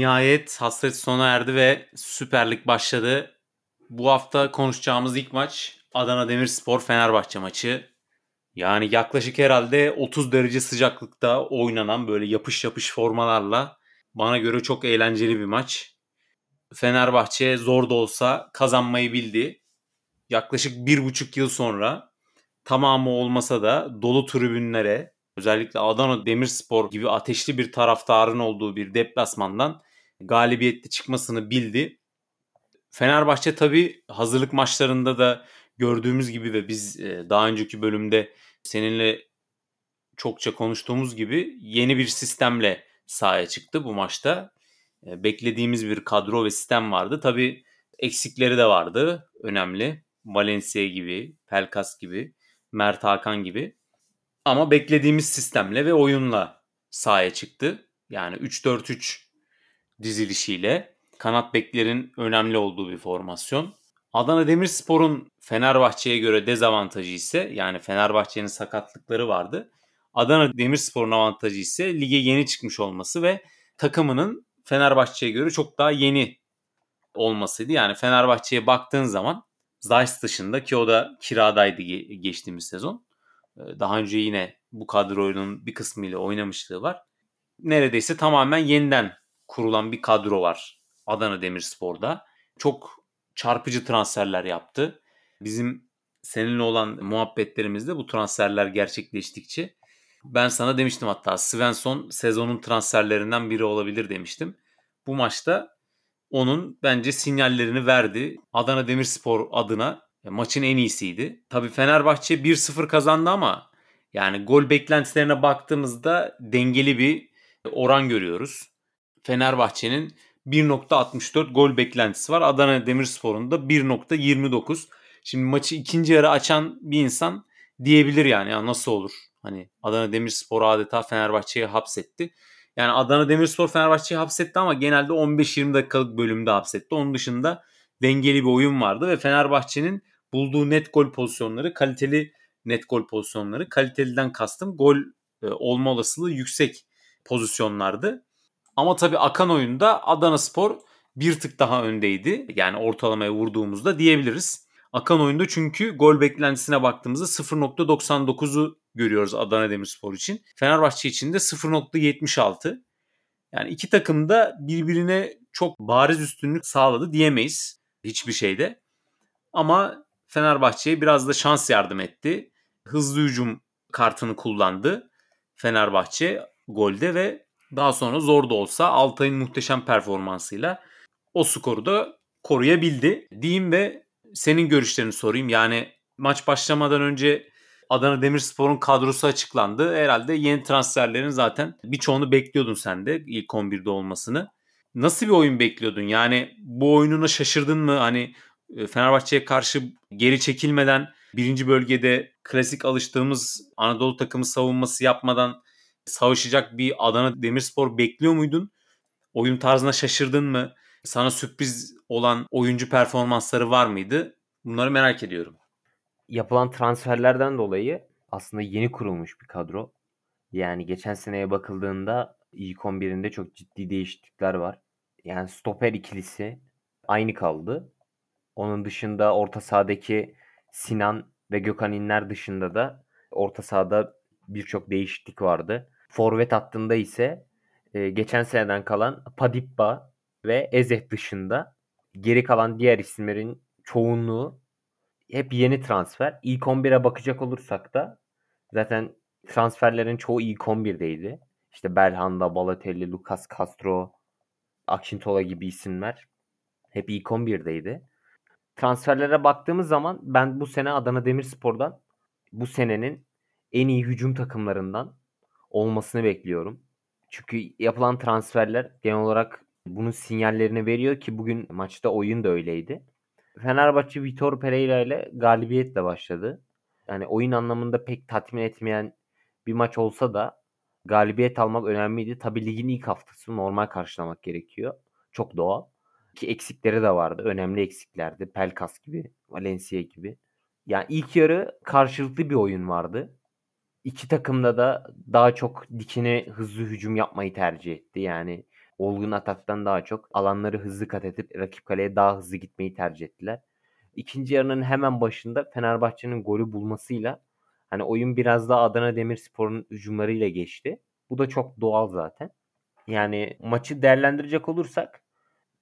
Nihayet hasret sona erdi ve Süper Lig başladı. Bu hafta konuşacağımız ilk maç Adana Demirspor Fenerbahçe maçı. Yani yaklaşık herhalde 30 derece sıcaklıkta oynanan böyle yapış yapış formalarla bana göre çok eğlenceli bir maç. Fenerbahçe zor da olsa kazanmayı bildi. Yaklaşık bir buçuk yıl sonra tamamı olmasa da dolu tribünlere özellikle Adana Demirspor gibi ateşli bir taraftarın olduğu bir deplasmandan galibiyetli çıkmasını bildi. Fenerbahçe tabi hazırlık maçlarında da gördüğümüz gibi ve biz e, daha önceki bölümde seninle çokça konuştuğumuz gibi yeni bir sistemle sahaya çıktı bu maçta. E, beklediğimiz bir kadro ve sistem vardı. Tabi eksikleri de vardı önemli. Valencia gibi, Pelkas gibi, Mert Hakan gibi. Ama beklediğimiz sistemle ve oyunla sahaya çıktı. Yani 3-4-3 dizilişiyle kanat beklerin önemli olduğu bir formasyon. Adana Demirspor'un Fenerbahçe'ye göre dezavantajı ise yani Fenerbahçe'nin sakatlıkları vardı. Adana Demirspor'un avantajı ise lige yeni çıkmış olması ve takımının Fenerbahçe'ye göre çok daha yeni olmasıydı. Yani Fenerbahçe'ye baktığın zaman Zayt dışında ki o da kiradaydı geçtiğimiz sezon. Ee, daha önce yine bu kadronun bir kısmıyla oynamışlığı var. Neredeyse tamamen yeniden kurulan bir kadro var Adana Demirspor'da. Çok çarpıcı transferler yaptı. Bizim seninle olan muhabbetlerimizde bu transferler gerçekleştikçe ben sana demiştim hatta Svensson sezonun transferlerinden biri olabilir demiştim. Bu maçta onun bence sinyallerini verdi. Adana Demirspor adına maçın en iyisiydi. Tabii Fenerbahçe 1-0 kazandı ama yani gol beklentilerine baktığımızda dengeli bir oran görüyoruz. Fenerbahçe'nin 1.64 gol beklentisi var. Adana Demirspor'un da 1.29. Şimdi maçı ikinci yarı açan bir insan diyebilir yani ya nasıl olur? Hani Adana Demirspor adeta Fenerbahçe'yi hapsetti. Yani Adana Demirspor Fenerbahçe'yi hapsetti ama genelde 15-20 dakikalık bölümde hapsetti. Onun dışında dengeli bir oyun vardı ve Fenerbahçe'nin bulduğu net gol pozisyonları kaliteli net gol pozisyonları. Kaliteliden kastım gol e, olma olasılığı yüksek pozisyonlardı. Ama tabii akan oyunda Adana Spor bir tık daha öndeydi. Yani ortalamaya vurduğumuzda diyebiliriz. Akan oyunda çünkü gol beklentisine baktığımızda 0.99'u görüyoruz Adana Demirspor için. Fenerbahçe için de 0.76. Yani iki takım da birbirine çok bariz üstünlük sağladı diyemeyiz hiçbir şeyde. Ama Fenerbahçe'ye biraz da şans yardım etti. Hızlı hücum kartını kullandı Fenerbahçe golde ve daha sonra zor da olsa Altay'ın muhteşem performansıyla o skoru da koruyabildi. Diyeyim ve senin görüşlerini sorayım. Yani maç başlamadan önce Adana Demirspor'un kadrosu açıklandı. Herhalde yeni transferlerin zaten birçoğunu bekliyordun sen de ilk 11'de olmasını. Nasıl bir oyun bekliyordun? Yani bu oyununa şaşırdın mı? Hani e, Fenerbahçe'ye karşı geri çekilmeden birinci bölgede klasik alıştığımız Anadolu takımı savunması yapmadan savaşacak bir Adana Demirspor bekliyor muydun? Oyun tarzına şaşırdın mı? Sana sürpriz olan oyuncu performansları var mıydı? Bunları merak ediyorum. Yapılan transferlerden dolayı aslında yeni kurulmuş bir kadro. Yani geçen seneye bakıldığında ilk 11'inde çok ciddi değişiklikler var. Yani stoper ikilisi aynı kaldı. Onun dışında orta sahadaki Sinan ve Gökhan İnler dışında da orta sahada birçok değişiklik vardı. Forvet hattında ise e, geçen seneden kalan Padipba ve Ezeh dışında geri kalan diğer isimlerin çoğunluğu hep yeni transfer. İlk 11'e bakacak olursak da zaten transferlerin çoğu ilk 11'deydi. İşte Belhanda, Balotelli, Lucas Castro, Akşintola gibi isimler hep ilk 11'deydi. Transferlere baktığımız zaman ben bu sene Adana Demirspor'dan bu senenin en iyi hücum takımlarından olmasını bekliyorum. Çünkü yapılan transferler genel olarak bunun sinyallerini veriyor ki bugün maçta oyun da öyleydi. Fenerbahçe Vitor Pereira ile galibiyetle başladı. Yani oyun anlamında pek tatmin etmeyen bir maç olsa da galibiyet almak önemliydi. Tabii ligin ilk haftası normal karşılamak gerekiyor. Çok doğal. Ki eksikleri de vardı. Önemli eksiklerdi. Pelkas gibi, Valencia gibi. Yani ilk yarı karşılıklı bir oyun vardı. İki takımda da daha çok dikine hızlı hücum yapmayı tercih etti. Yani olgun ataktan daha çok alanları hızlı kat edip rakip kaleye daha hızlı gitmeyi tercih ettiler. İkinci yarının hemen başında Fenerbahçe'nin golü bulmasıyla hani oyun biraz daha Adana Demirspor'un hücumlarıyla geçti. Bu da çok doğal zaten. Yani maçı değerlendirecek olursak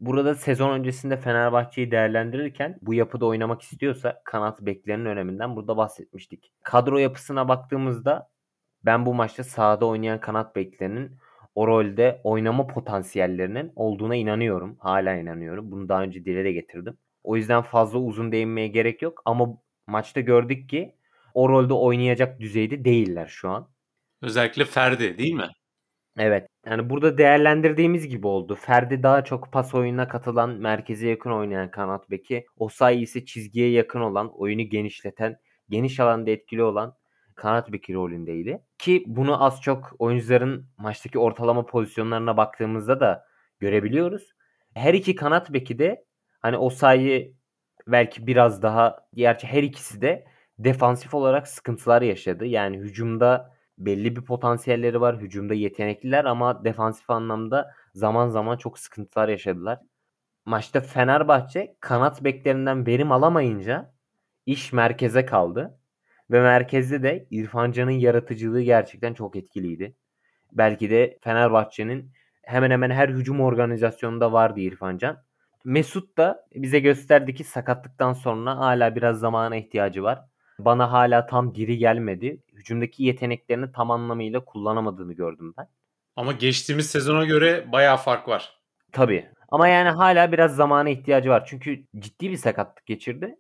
burada sezon öncesinde Fenerbahçe'yi değerlendirirken bu yapıda oynamak istiyorsa kanat beklerinin öneminden burada bahsetmiştik. Kadro yapısına baktığımızda ben bu maçta sahada oynayan kanat beklerinin o rolde oynama potansiyellerinin olduğuna inanıyorum. Hala inanıyorum. Bunu daha önce dile de getirdim. O yüzden fazla uzun değinmeye gerek yok ama maçta gördük ki o rolde oynayacak düzeyde değiller şu an. Özellikle Ferdi değil mi? Evet. Yani burada değerlendirdiğimiz gibi oldu. Ferdi daha çok pas oyununa katılan, merkeze yakın oynayan kanat beki. Osayi ise çizgiye yakın olan, oyunu genişleten, geniş alanda etkili olan kanat beki rolündeydi. Ki bunu az çok oyuncuların maçtaki ortalama pozisyonlarına baktığımızda da görebiliyoruz. Her iki kanat beki de hani Osayi belki biraz daha gerçi her ikisi de defansif olarak sıkıntılar yaşadı. Yani hücumda belli bir potansiyelleri var. Hücumda yetenekliler ama defansif anlamda zaman zaman çok sıkıntılar yaşadılar. Maçta Fenerbahçe kanat beklerinden verim alamayınca iş merkeze kaldı. Ve merkezde de İrfan Can'ın yaratıcılığı gerçekten çok etkiliydi. Belki de Fenerbahçe'nin hemen hemen her hücum organizasyonunda vardı İrfan Can. Mesut da bize gösterdi ki sakatlıktan sonra hala biraz zamana ihtiyacı var. Bana hala tam diri gelmedi. Hücumdaki yeteneklerini tam anlamıyla kullanamadığını gördüm ben. Ama geçtiğimiz sezona göre bayağı fark var. Tabii. Ama yani hala biraz zamana ihtiyacı var. Çünkü ciddi bir sakatlık geçirdi.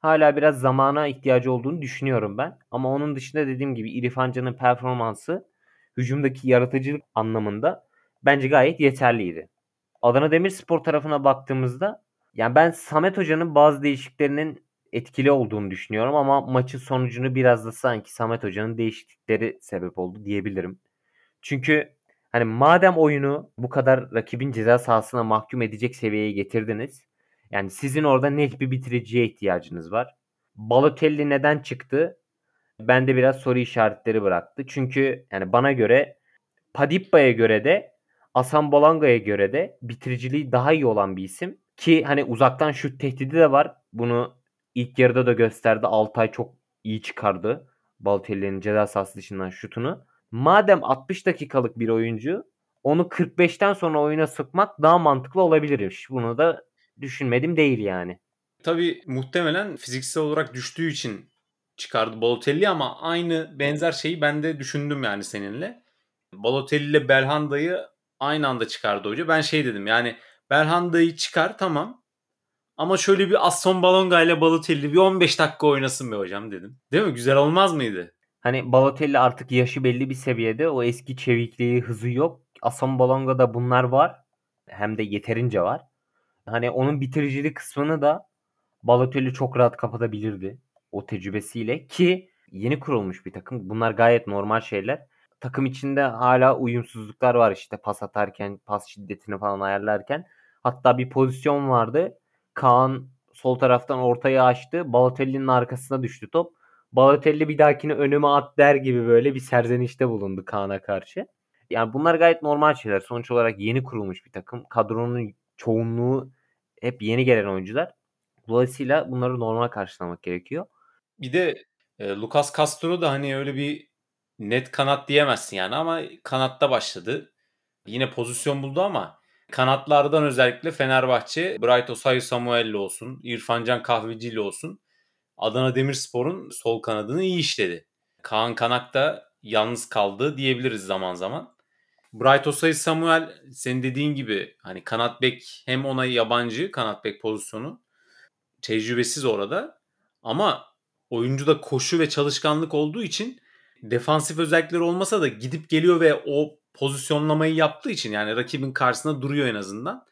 Hala biraz zamana ihtiyacı olduğunu düşünüyorum ben. Ama onun dışında dediğim gibi İrfan performansı hücumdaki yaratıcılık anlamında bence gayet yeterliydi. Adana Demirspor tarafına baktığımızda yani ben Samet Hoca'nın bazı değişikliklerinin etkili olduğunu düşünüyorum ama maçın sonucunu biraz da sanki Samet Hoca'nın değişiklikleri sebep oldu diyebilirim. Çünkü hani madem oyunu bu kadar rakibin ceza sahasına mahkum edecek seviyeye getirdiniz. Yani sizin orada net bir bitiriciye ihtiyacınız var. Balotelli neden çıktı? Ben de biraz soru işaretleri bıraktı. Çünkü yani bana göre Padippa'ya göre de Asan Bolanga'ya göre de bitiriciliği daha iyi olan bir isim. Ki hani uzaktan şut tehdidi de var. Bunu ilk yarıda da gösterdi. Altay çok iyi çıkardı. Balotelli'nin ceza sahası dışından şutunu. Madem 60 dakikalık bir oyuncu onu 45'ten sonra oyuna sıkmak daha mantıklı olabilir. Bunu da düşünmedim değil yani. Tabii muhtemelen fiziksel olarak düştüğü için çıkardı Balotelli ama aynı benzer şeyi ben de düşündüm yani seninle. Balotelli ile Belhanda'yı aynı anda çıkardı hoca. Ben şey dedim yani Belhanda'yı çıkar tamam. Ama şöyle bir Aston Balonga ile Balotelli bir 15 dakika oynasın be hocam dedim. Değil mi? Güzel olmaz mıydı? Hani Balotelli artık yaşı belli bir seviyede. O eski çevikliği, hızı yok. Aston Balonga'da bunlar var. Hem de yeterince var. Hani onun bitiricili kısmını da Balotelli çok rahat kapatabilirdi. O tecrübesiyle ki yeni kurulmuş bir takım. Bunlar gayet normal şeyler. Takım içinde hala uyumsuzluklar var işte pas atarken, pas şiddetini falan ayarlarken. Hatta bir pozisyon vardı. Kaan sol taraftan ortaya açtı. Balotelli'nin arkasına düştü top. Balotelli bir dahakine önüme at der gibi böyle bir serzenişte bulundu Kaan'a karşı. Yani bunlar gayet normal şeyler. Sonuç olarak yeni kurulmuş bir takım. Kadronun çoğunluğu hep yeni gelen oyuncular. Dolayısıyla bunları normal karşılamak gerekiyor. Bir de e, Lucas Castro da hani öyle bir net kanat diyemezsin yani ama kanatta başladı. Yine pozisyon buldu ama kanatlardan özellikle Fenerbahçe Bright Osayi Samuel'li olsun, İrfan Can Kahveci'li olsun Adana Demirspor'un sol kanadını iyi işledi. Kaan Kanak da yalnız kaldı diyebiliriz zaman zaman. Bright Osayi Samuel senin dediğin gibi hani kanat bek hem ona yabancı kanat bek pozisyonu tecrübesiz orada ama oyuncuda koşu ve çalışkanlık olduğu için defansif özellikleri olmasa da gidip geliyor ve o pozisyonlamayı yaptığı için yani rakibin karşısında duruyor en azından.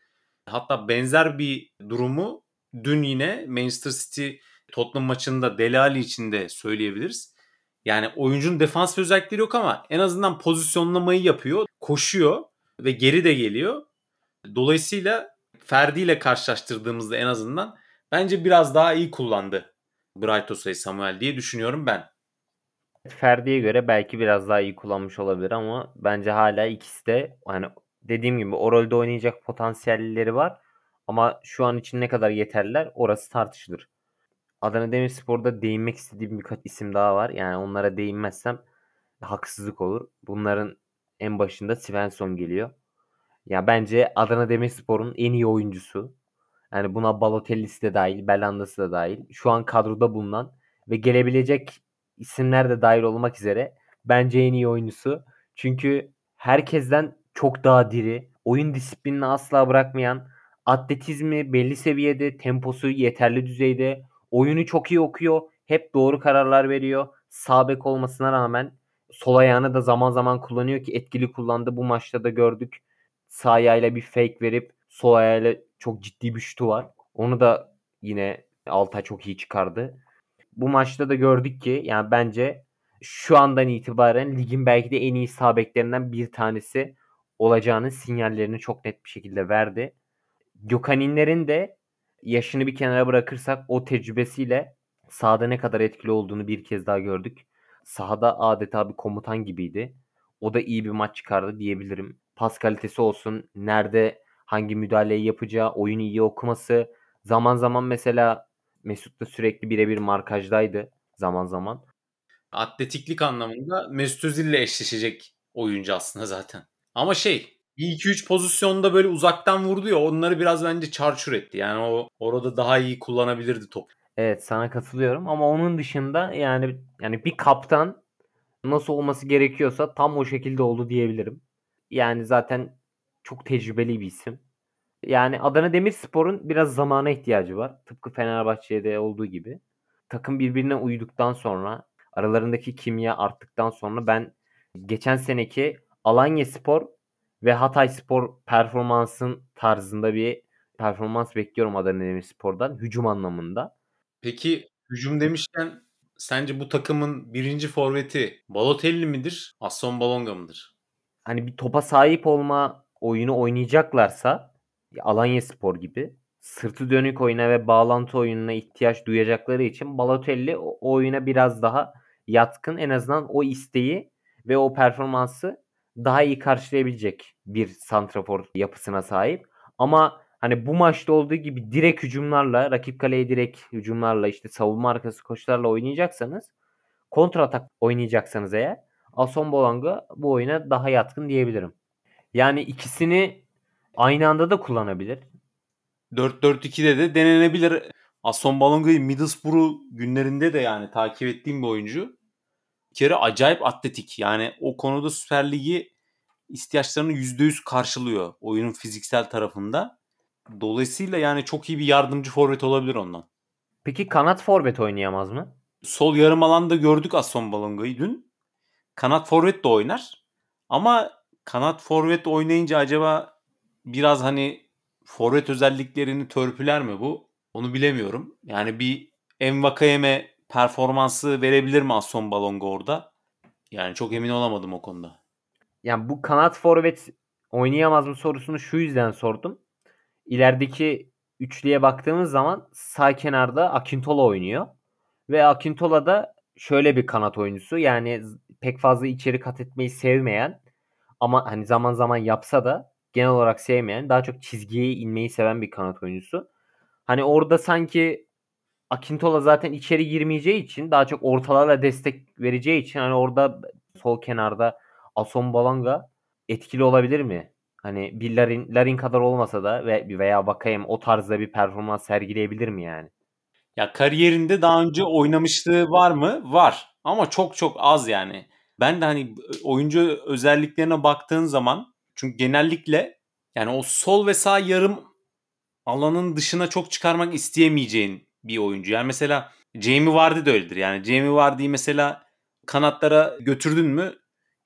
Hatta benzer bir durumu dün yine Manchester City Tottenham maçında Delali için de söyleyebiliriz. Yani oyuncunun defans özellikleri yok ama en azından pozisyonlamayı yapıyor, koşuyor ve geri de geliyor. Dolayısıyla Ferdi ile karşılaştırdığımızda en azından bence biraz daha iyi kullandı Bright Osay Samuel diye düşünüyorum ben. Ferdi'ye göre belki biraz daha iyi kullanmış olabilir ama bence hala ikisi de hani dediğim gibi o rolde oynayacak potansiyelleri var. Ama şu an için ne kadar yeterliler orası tartışılır. Adana Demirspor'da değinmek istediğim birkaç isim daha var. Yani onlara değinmezsem haksızlık olur. Bunların en başında Svensson geliyor. Ya bence Adana Demirspor'un en iyi oyuncusu. Yani buna Balotelli'si de dahil, Belhanda'sı da dahil. Şu an kadroda bulunan ve gelebilecek isimler de dahil olmak üzere bence en iyi oyuncusu. Çünkü herkesten çok daha diri, oyun disiplinini asla bırakmayan, atletizmi belli seviyede, temposu yeterli düzeyde, oyunu çok iyi okuyor, hep doğru kararlar veriyor. Sağ bek olmasına rağmen sol ayağını da zaman zaman kullanıyor ki etkili kullandı. Bu maçta da gördük. Sağ ayağıyla bir fake verip sol ayağıyla çok ciddi bir şutu var. Onu da yine Altay çok iyi çıkardı. Bu maçta da gördük ki yani bence şu andan itibaren ligin belki de en iyi sağ beklerinden bir tanesi olacağının sinyallerini çok net bir şekilde verdi. Gökhan'inlerin de yaşını bir kenara bırakırsak o tecrübesiyle sahada ne kadar etkili olduğunu bir kez daha gördük. Sahada adeta bir komutan gibiydi. O da iyi bir maç çıkardı diyebilirim. Pas kalitesi olsun, nerede hangi müdahaleyi yapacağı, oyunu iyi okuması. Zaman zaman mesela Mesut da sürekli birebir markajdaydı zaman zaman. Atletiklik anlamında Mesut Özil ile eşleşecek oyuncu aslında zaten. Ama şey bir 2-3 pozisyonda böyle uzaktan vurdu ya onları biraz bence çarçur etti. Yani o orada daha iyi kullanabilirdi top. Evet sana katılıyorum ama onun dışında yani yani bir kaptan nasıl olması gerekiyorsa tam o şekilde oldu diyebilirim. Yani zaten çok tecrübeli bir isim. Yani Adana Demirspor'un biraz zamana ihtiyacı var. Tıpkı Fenerbahçe'de olduğu gibi. Takım birbirine uyduktan sonra, aralarındaki kimya arttıktan sonra ben geçen seneki Alanya Spor ve Hatay Spor performansın tarzında bir performans bekliyorum Adana Demirspor'dan hücum anlamında. Peki hücum demişken sence bu takımın birinci forveti Balotelli midir, Aston Balonga mıdır? Hani bir topa sahip olma oyunu oynayacaklarsa Alanya Spor gibi sırtı dönük oyuna ve bağlantı oyununa ihtiyaç duyacakları için Balotelli o oyuna biraz daha yatkın. En azından o isteği ve o performansı daha iyi karşılayabilecek bir santrafor yapısına sahip. Ama hani bu maçta olduğu gibi direkt hücumlarla, rakip kaleye direkt hücumlarla işte savunma arkası koşularla oynayacaksanız kontra atak oynayacaksanız eğer Ason Bolanga bu oyuna daha yatkın diyebilirim. Yani ikisini aynı anda da kullanabilir. 4-4-2'de de denenebilir. Aston Balonga'yı Middlesbrough günlerinde de yani takip ettiğim bir oyuncu. Bir kere acayip atletik. Yani o konuda Süper Ligi ihtiyaçlarını %100 karşılıyor oyunun fiziksel tarafında. Dolayısıyla yani çok iyi bir yardımcı forvet olabilir ondan. Peki kanat forvet oynayamaz mı? Sol yarım alanda gördük Aston Balonga'yı dün. Kanat forvet de oynar. Ama kanat forvet oynayınca acaba biraz hani forvet özelliklerini törpüler mi bu? Onu bilemiyorum. Yani bir Envakayeme performansı verebilir mi Aston Balonga orada? Yani çok emin olamadım o konuda. Yani bu kanat forvet oynayamaz mı sorusunu şu yüzden sordum. İlerideki üçlüye baktığımız zaman sağ kenarda Akintola oynuyor. Ve Akintola da şöyle bir kanat oyuncusu. Yani pek fazla içeri kat etmeyi sevmeyen ama hani zaman zaman yapsa da genel olarak sevmeyen, daha çok çizgiye inmeyi seven bir kanat oyuncusu. Hani orada sanki Akintola zaten içeri girmeyeceği için daha çok ortalarla destek vereceği için hani orada sol kenarda Ason Balanga etkili olabilir mi? Hani bir Larin, Larin kadar olmasa da ve veya Vakayem o tarzda bir performans sergileyebilir mi yani? Ya kariyerinde daha önce oynamışlığı var mı? Var. Ama çok çok az yani. Ben de hani oyuncu özelliklerine baktığın zaman çünkü genellikle yani o sol ve sağ yarım alanın dışına çok çıkarmak isteyemeyeceğin bir oyuncu. Yani mesela Jamie Vardy de öyledir. Yani Jamie Vardy'yi mesela kanatlara götürdün mü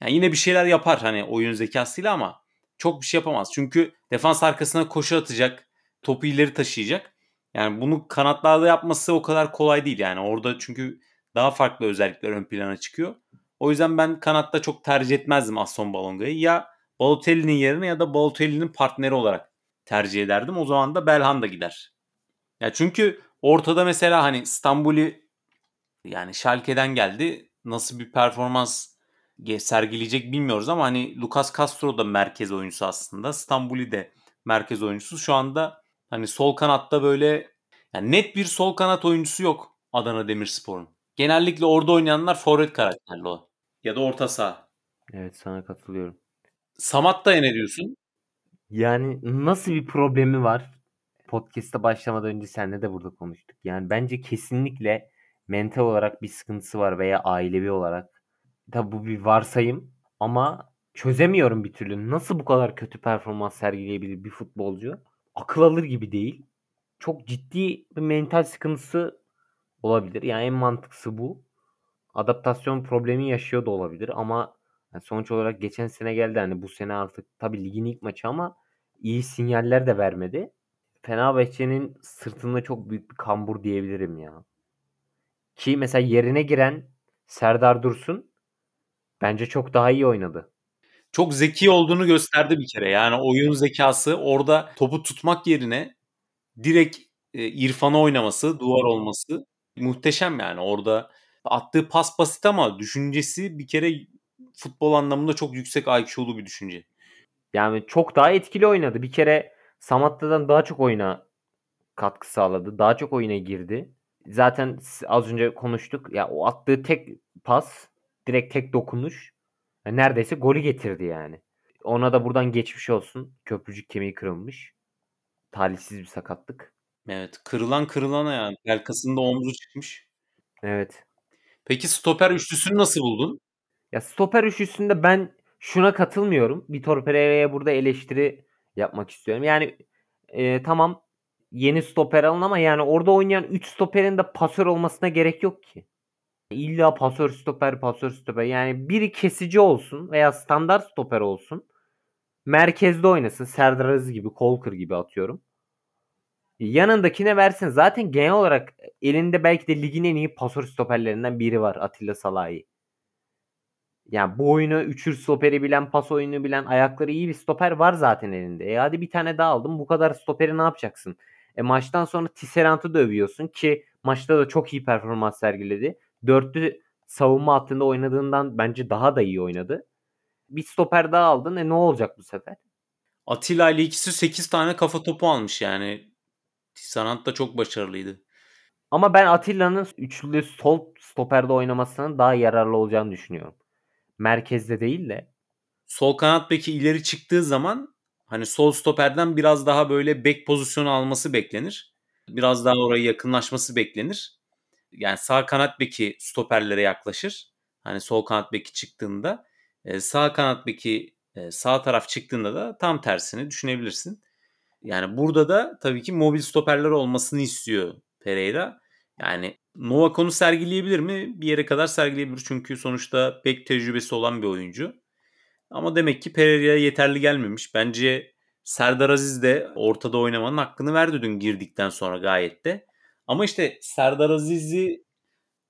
yani yine bir şeyler yapar hani oyun zekasıyla ama çok bir şey yapamaz. Çünkü defans arkasına koşu atacak, topu ileri taşıyacak. Yani bunu kanatlarda yapması o kadar kolay değil yani. Orada çünkü daha farklı özellikler ön plana çıkıyor. O yüzden ben kanatta çok tercih etmezdim Aston Balonga'yı. Ya Balotelli'nin yerine ya da Balotelli'nin partneri olarak tercih ederdim. O zaman da Belhanda gider. Ya çünkü ortada mesela hani İstanbul'i yani Schalke'den geldi. Nasıl bir performans sergileyecek bilmiyoruz ama hani Lucas Castro da merkez oyuncusu aslında. Stambuli de merkez oyuncusu. Şu anda hani sol kanatta böyle yani net bir sol kanat oyuncusu yok Adana Demirspor'un. Genellikle orada oynayanlar forvet karakterli o. Ya da orta saha. Evet sana katılıyorum. Samatta'ya ne diyorsun? Yani nasıl bir problemi var? Podcast'a başlamadan önce seninle de burada konuştuk. Yani bence kesinlikle mental olarak bir sıkıntısı var veya ailevi olarak. Tabi bu bir varsayım ama çözemiyorum bir türlü. Nasıl bu kadar kötü performans sergileyebilir bir futbolcu? Akıl alır gibi değil. Çok ciddi bir mental sıkıntısı olabilir. Yani en mantıklısı bu. Adaptasyon problemi yaşıyor da olabilir ama yani sonuç olarak geçen sene geldi hani bu sene artık tabi ligin ilk maçı ama iyi sinyaller de vermedi. Fenerbahçe'nin sırtında çok büyük bir kambur diyebilirim ya. Ki mesela yerine giren Serdar Dursun bence çok daha iyi oynadı. Çok zeki olduğunu gösterdi bir kere. Yani oyun zekası orada topu tutmak yerine direkt e, İrfan'a oynaması, duvar olması muhteşem yani. Orada attığı pas basit ama düşüncesi bir kere futbol anlamında çok yüksek IQ'lu bir düşünce. Yani çok daha etkili oynadı. Bir kere Samatta'dan daha çok oyuna katkı sağladı. Daha çok oyuna girdi. Zaten az önce konuştuk. Ya o attığı tek pas, direkt tek dokunuş yani neredeyse golü getirdi yani. Ona da buradan geçmiş olsun. Köprücük kemiği kırılmış. Talihsiz bir sakatlık. Evet. Kırılan kırılana yani. Pelkasında omzu çıkmış. Evet. Peki stoper üçlüsünü nasıl buldun? Ya stoper üçlüsünde ben şuna katılmıyorum. Vitor Pereira'ya burada eleştiri yapmak istiyorum. Yani e, tamam yeni stoper alın ama yani orada oynayan 3 stoperin de pasör olmasına gerek yok ki. İlla pasör stoper pasör stoper yani biri kesici olsun veya standart stoper olsun. Merkezde oynasın. Serdar Aziz gibi, Kolkır gibi atıyorum. Yanındakine versin. Zaten genel olarak elinde belki de ligin en iyi pasör stoperlerinden biri var Atilla Salahi. Yani bu oyunu üçür stoperi bilen, pas oyunu bilen, ayakları iyi bir stoper var zaten elinde. E hadi bir tane daha aldım. Bu kadar stoperi ne yapacaksın? E maçtan sonra Tisserant'ı dövüyorsun ki maçta da çok iyi performans sergiledi. Dörtlü savunma hattında oynadığından bence daha da iyi oynadı. Bir stoper daha aldın. E ne olacak bu sefer? Atilla ile ikisi 8 tane kafa topu almış yani. Tisserant da çok başarılıydı. Ama ben Atilla'nın üçlü sol stoperde oynamasının daha yararlı olacağını düşünüyorum. Merkezde değil de. Sol kanat beki ileri çıktığı zaman hani sol stoperden biraz daha böyle bek pozisyonu alması beklenir. Biraz daha oraya yakınlaşması beklenir. Yani sağ kanat beki stoperlere yaklaşır. Hani sol kanat beki çıktığında e, sağ kanat beki e, sağ taraf çıktığında da tam tersini düşünebilirsin. Yani burada da tabii ki mobil stoperler olmasını istiyor Pereira. Yani Novakon'u sergileyebilir mi? Bir yere kadar sergileyebilir. Çünkü sonuçta pek tecrübesi olan bir oyuncu. Ama demek ki Pereira'ya yeterli gelmemiş. Bence Serdar Aziz de ortada oynamanın hakkını verdi dün girdikten sonra gayet de. Ama işte Serdar Aziz'i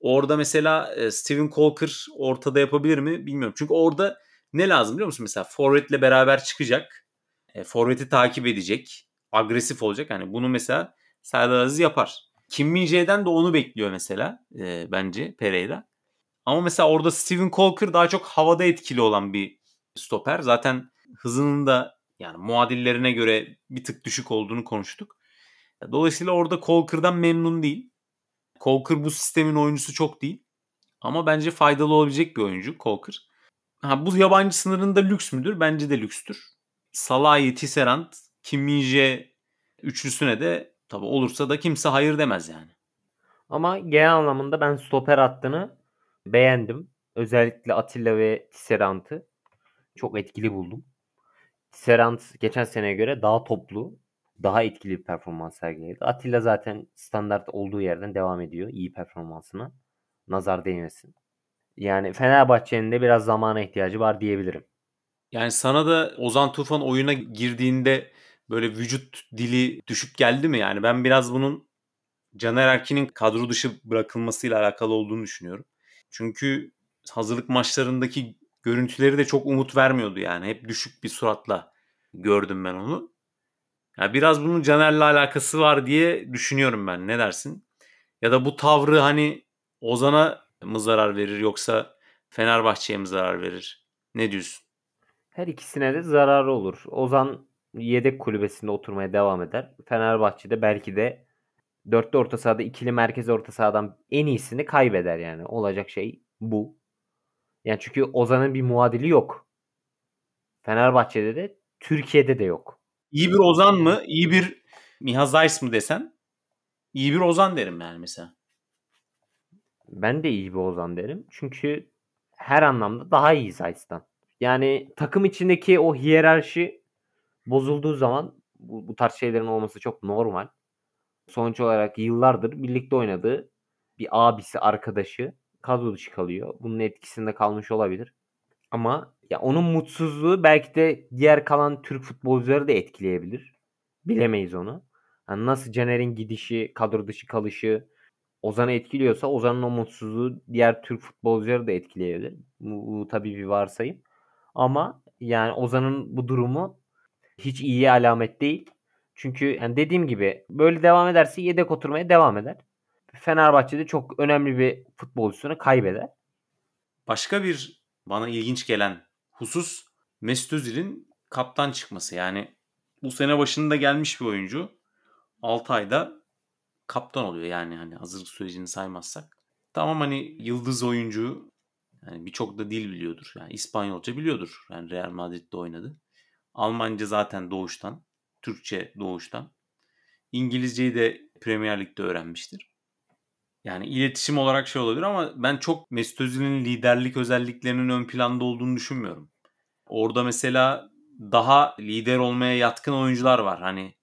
orada mesela e, Steven Colker ortada yapabilir mi bilmiyorum. Çünkü orada ne lazım biliyor musun? Mesela Forvet'le beraber çıkacak. E, Forvet'i takip edecek. Agresif olacak. Hani bunu mesela Serdar Aziz yapar. Kim Min-jae'den de onu bekliyor mesela e, bence Pereira. Ama mesela orada Steven Colker daha çok havada etkili olan bir stoper. Zaten hızının da yani muadillerine göre bir tık düşük olduğunu konuştuk. Dolayısıyla orada Colker'dan memnun değil. Colker bu sistemin oyuncusu çok değil. Ama bence faydalı olabilecek bir oyuncu Colker. Ha, bu yabancı sınırında lüks müdür? Bence de lükstür. Salahi, Tisserand, Kim Min-jae üçlüsüne de tabi olursa da kimse hayır demez yani. Ama genel anlamında ben stoper hattını beğendim. Özellikle Atilla ve Tisserand'ı çok etkili buldum. Tisserand geçen seneye göre daha toplu, daha etkili bir performans sergiledi. Atilla zaten standart olduğu yerden devam ediyor iyi performansına. Nazar değmesin. Yani Fenerbahçe'nin de biraz zamana ihtiyacı var diyebilirim. Yani sana da Ozan Tufan oyuna girdiğinde böyle vücut dili düşük geldi mi? Yani ben biraz bunun Caner Erkin'in kadro dışı bırakılmasıyla alakalı olduğunu düşünüyorum. Çünkü hazırlık maçlarındaki görüntüleri de çok umut vermiyordu yani. Hep düşük bir suratla gördüm ben onu. Ya biraz bunun Caner'le alakası var diye düşünüyorum ben. Ne dersin? Ya da bu tavrı hani Ozan'a mı zarar verir yoksa Fenerbahçe'ye mi zarar verir? Ne diyorsun? Her ikisine de zararı olur. Ozan yedek kulübesinde oturmaya devam eder. Fenerbahçe'de belki de dörtlü orta sahada ikili merkez orta sahadan en iyisini kaybeder yani. Olacak şey bu. Yani çünkü Ozan'ın bir muadili yok. Fenerbahçe'de de Türkiye'de de yok. İyi bir Ozan mı? İyi bir Miha Zayis mı desen? İyi bir Ozan derim yani mesela. Ben de iyi bir Ozan derim. Çünkü her anlamda daha iyi Zayt'tan. Yani takım içindeki o hiyerarşi bozulduğu zaman bu, bu tarz şeylerin olması çok normal. Sonuç olarak yıllardır birlikte oynadığı bir abisi, arkadaşı kadro dışı kalıyor. Bunun etkisinde kalmış olabilir. Ama ya onun mutsuzluğu belki de diğer kalan Türk futbolcuları da etkileyebilir. Bilemeyiz onu. Yani nasıl Caner'in gidişi, kadro dışı kalışı Ozan'ı etkiliyorsa Ozan'ın o mutsuzluğu diğer Türk futbolcuları da etkileyebilir. Bu, bu tabii bir varsayım. Ama yani Ozan'ın bu durumu hiç iyi alamet değil. Çünkü yani dediğim gibi böyle devam ederse yedek oturmaya devam eder. Fenerbahçe'de çok önemli bir futbolcusunu kaybeder. Başka bir bana ilginç gelen husus Mesut Özil'in kaptan çıkması. Yani bu sene başında gelmiş bir oyuncu 6 ayda kaptan oluyor yani hani hazırlık sürecini saymazsak. Tamam hani yıldız oyuncu yani birçok da dil biliyordur. Yani İspanyolca biliyordur. Yani Real Madrid'de oynadı. Almanca zaten doğuştan. Türkçe doğuştan. İngilizceyi de Premier Lig'de öğrenmiştir. Yani iletişim olarak şey olabilir ama ben çok Mesut Özil'in liderlik özelliklerinin ön planda olduğunu düşünmüyorum. Orada mesela daha lider olmaya yatkın oyuncular var. Hani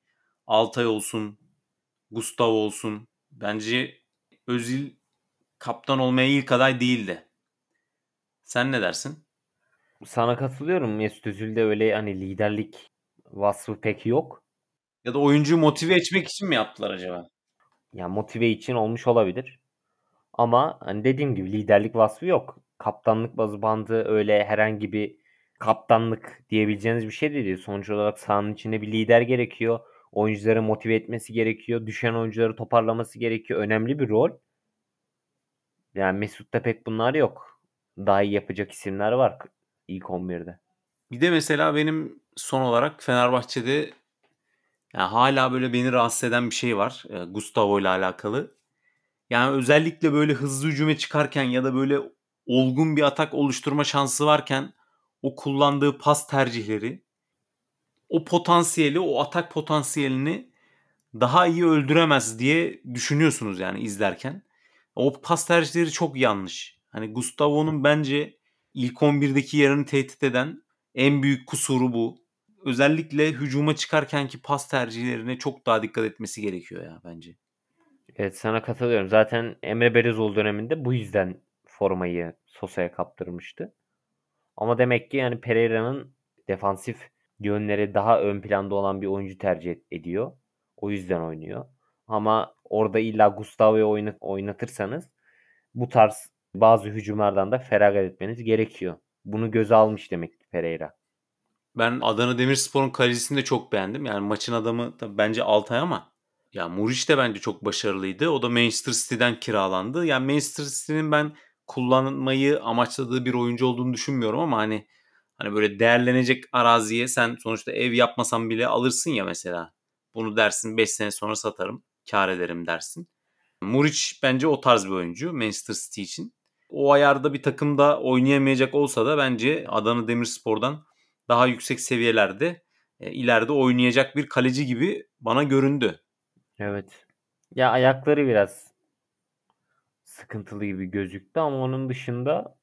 Altay olsun, Gustavo olsun. Bence Özil kaptan olmaya ilk aday değildi. Sen ne dersin? Sana katılıyorum. Mesut Özil'de öyle hani liderlik vasfı pek yok. Ya da oyuncuyu motive etmek için mi yaptılar acaba? Ya motive için olmuş olabilir. Ama hani dediğim gibi liderlik vasfı yok. Kaptanlık bazı bandı öyle herhangi bir kaptanlık diyebileceğiniz bir şey değil. Sonuç olarak sahanın içinde bir lider gerekiyor. Oyuncuları motive etmesi gerekiyor. Düşen oyuncuları toparlaması gerekiyor. Önemli bir rol. Yani Mesut'ta pek bunlar yok. Daha iyi yapacak isimler var ilk 11'de. Bir de mesela benim son olarak Fenerbahçe'de yani hala böyle beni rahatsız eden bir şey var. E, Gustavo ile alakalı. Yani özellikle böyle hızlı hücuma çıkarken ya da böyle olgun bir atak oluşturma şansı varken o kullandığı pas tercihleri o potansiyeli, o atak potansiyelini daha iyi öldüremez diye düşünüyorsunuz yani izlerken. O pas tercihleri çok yanlış. Hani Gustavo'nun bence ilk 11'deki yerini tehdit eden en büyük kusuru bu. Özellikle hücuma çıkarkenki pas tercihlerine çok daha dikkat etmesi gerekiyor ya bence. Evet sana katılıyorum. Zaten Emre Belezoğlu döneminde bu yüzden formayı Sosa'ya kaptırmıştı. Ama demek ki yani Pereira'nın defansif yönleri daha ön planda olan bir oyuncu tercih ediyor. O yüzden oynuyor. Ama orada illa Gustavo'yu oynatırsanız bu tarz bazı hücumlardan da feragat etmeniz gerekiyor. Bunu göze almış demek ki Pereira. Ben Adana Demirspor'un kalecisini de çok beğendim. Yani maçın adamı tabii bence Altay ama ya Muriç de bence çok başarılıydı. O da Manchester City'den kiralandı. Yani Manchester City'nin ben kullanmayı amaçladığı bir oyuncu olduğunu düşünmüyorum ama hani hani böyle değerlenecek araziye sen sonuçta ev yapmasan bile alırsın ya mesela. Bunu dersin 5 sene sonra satarım, kar ederim dersin. Muriç bence o tarz bir oyuncu Manchester City için. O ayarda bir takımda oynayamayacak olsa da bence Adana Demirspor'dan daha yüksek seviyelerde ileride oynayacak bir kaleci gibi bana göründü. Evet. Ya ayakları biraz sıkıntılı gibi gözüktü ama onun dışında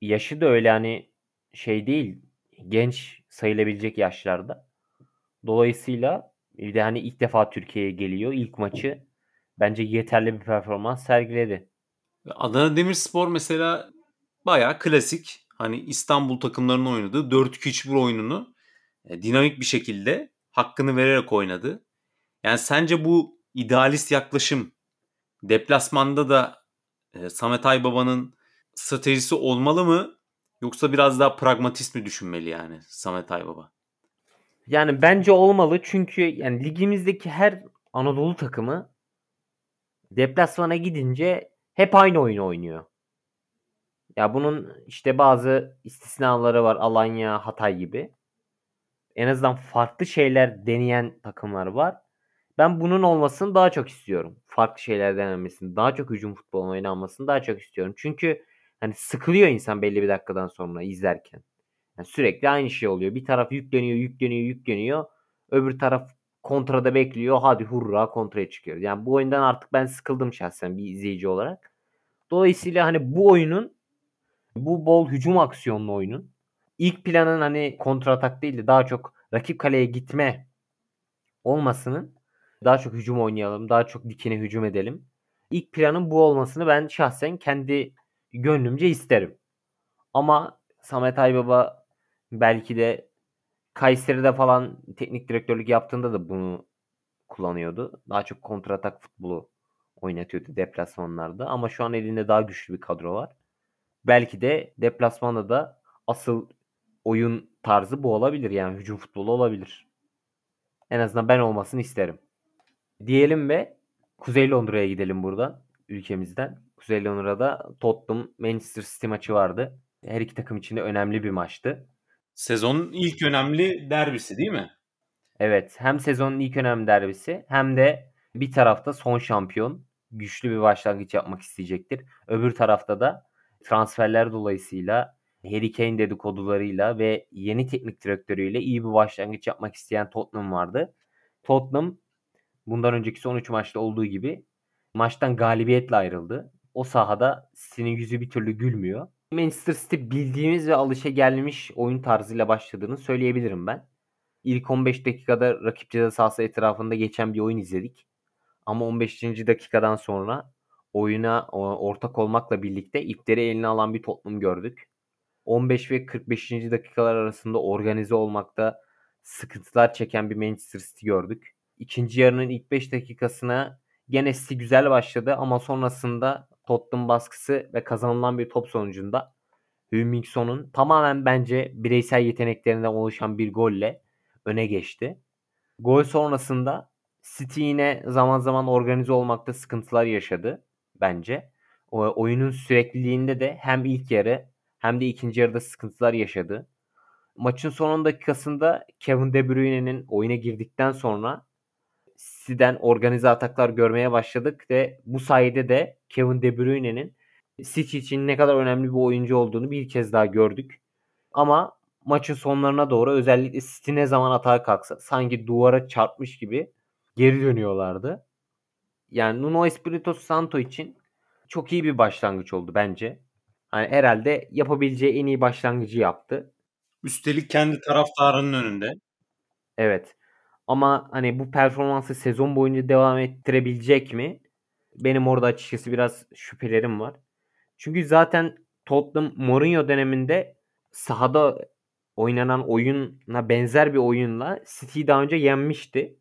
yaşı da öyle hani şey değil. Genç sayılabilecek yaşlarda. Dolayısıyla bir de hani ilk defa Türkiye'ye geliyor. İlk maçı bence yeterli bir performans sergiledi. Adana Demirspor mesela bayağı klasik. Hani İstanbul takımlarının oynadığı 4-2-3-1 oyununu e, dinamik bir şekilde hakkını vererek oynadı. Yani sence bu idealist yaklaşım deplasmanda da e, Samet Aybaba'nın stratejisi olmalı mı? Yoksa biraz daha pragmatist mi düşünmeli yani Samet Aybaba? Yani bence olmalı çünkü yani ligimizdeki her Anadolu takımı deplasmana gidince hep aynı oyunu oynuyor. Ya bunun işte bazı istisnaları var. Alanya, Hatay gibi. En azından farklı şeyler deneyen takımlar var. Ben bunun olmasını daha çok istiyorum. Farklı şeyler denenmesini, daha çok hücum futbolu oynanmasını daha çok istiyorum. Çünkü hani sıkılıyor insan belli bir dakikadan sonra izlerken. Yani sürekli aynı şey oluyor. Bir taraf yükleniyor, yükleniyor, yükleniyor. Öbür taraf kontrada bekliyor. Hadi hurra kontraya çıkıyor. Yani bu oyundan artık ben sıkıldım şahsen bir izleyici olarak. Dolayısıyla hani bu oyunun bu bol hücum aksiyonlu oyunun ilk planın hani kontratak değil de daha çok rakip kaleye gitme olmasının daha çok hücum oynayalım, daha çok dikine hücum edelim. İlk planın bu olmasını ben şahsen kendi gönlümce isterim. Ama Samet Aybaba belki de Kayseri'de falan teknik direktörlük yaptığında da bunu kullanıyordu. Daha çok kontratak futbolu oynatıyordu deplasmanlarda. Ama şu an elinde daha güçlü bir kadro var. Belki de deplasmanda da asıl oyun tarzı bu olabilir. Yani hücum futbolu olabilir. En azından ben olmasını isterim. Diyelim ve Kuzey Londra'ya gidelim burada ülkemizden. Kuzey Londra'da Tottenham Manchester City maçı vardı. Her iki takım için de önemli bir maçtı. Sezonun ilk önemli derbisi değil mi? Evet, hem sezonun ilk önemli derbisi hem de bir tarafta son şampiyon güçlü bir başlangıç yapmak isteyecektir. Öbür tarafta da transferler dolayısıyla Harry Kane dedikodularıyla ve yeni teknik direktörüyle iyi bir başlangıç yapmak isteyen Tottenham vardı. Tottenham bundan önceki son 3 maçta olduğu gibi maçtan galibiyetle ayrıldı. O sahada City'nin yüzü bir türlü gülmüyor. Manchester City bildiğimiz ve alışa gelmiş oyun tarzıyla başladığını söyleyebilirim ben. İlk 15 dakikada rakip ceza sahası etrafında geçen bir oyun izledik. Ama 15. dakikadan sonra oyuna ortak olmakla birlikte ipleri eline alan bir Tottenham gördük. 15 ve 45. dakikalar arasında organize olmakta sıkıntılar çeken bir Manchester City gördük. İkinci yarının ilk 5 dakikasına gene City güzel başladı ama sonrasında Tottenham baskısı ve kazanılan bir top sonucunda Hümmingsson'un tamamen bence bireysel yeteneklerinden oluşan bir golle öne geçti. Gol sonrasında City yine zaman zaman organize olmakta sıkıntılar yaşadı bence. O, oyunun sürekliliğinde de hem ilk yarı hem de ikinci yarıda sıkıntılar yaşadı. Maçın son dakikasında Kevin De Bruyne'nin oyuna girdikten sonra City'den organize ataklar görmeye başladık ve bu sayede de Kevin De Bruyne'nin City için ne kadar önemli bir oyuncu olduğunu bir kez daha gördük. Ama maçın sonlarına doğru özellikle City ne zaman atağa kalksa sanki duvara çarpmış gibi geri dönüyorlardı. Yani Nuno Espirito Santo için çok iyi bir başlangıç oldu bence. Hani herhalde yapabileceği en iyi başlangıcı yaptı. Üstelik kendi taraftarının önünde. Evet. Ama hani bu performansı sezon boyunca devam ettirebilecek mi? Benim orada açıkçası biraz şüphelerim var. Çünkü zaten Tottenham Mourinho döneminde sahada oynanan oyuna benzer bir oyunla City'yi daha önce yenmişti.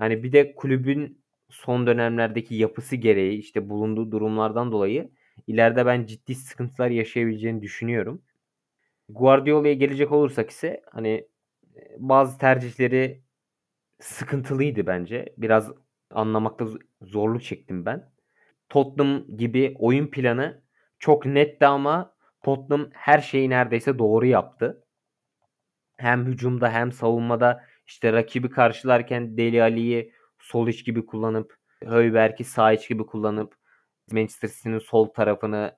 Yani bir de kulübün son dönemlerdeki yapısı gereği işte bulunduğu durumlardan dolayı ileride ben ciddi sıkıntılar yaşayabileceğini düşünüyorum. Guardiola'ya gelecek olursak ise hani bazı tercihleri sıkıntılıydı bence. Biraz anlamakta zorluk çektim ben. Tottenham gibi oyun planı çok netti ama Tottenham her şeyi neredeyse doğru yaptı. Hem hücumda hem savunmada işte rakibi karşılarken Deli Ali'yi sol iç gibi kullanıp Höyberg'i sağ iç gibi kullanıp Manchester City'nin sol tarafını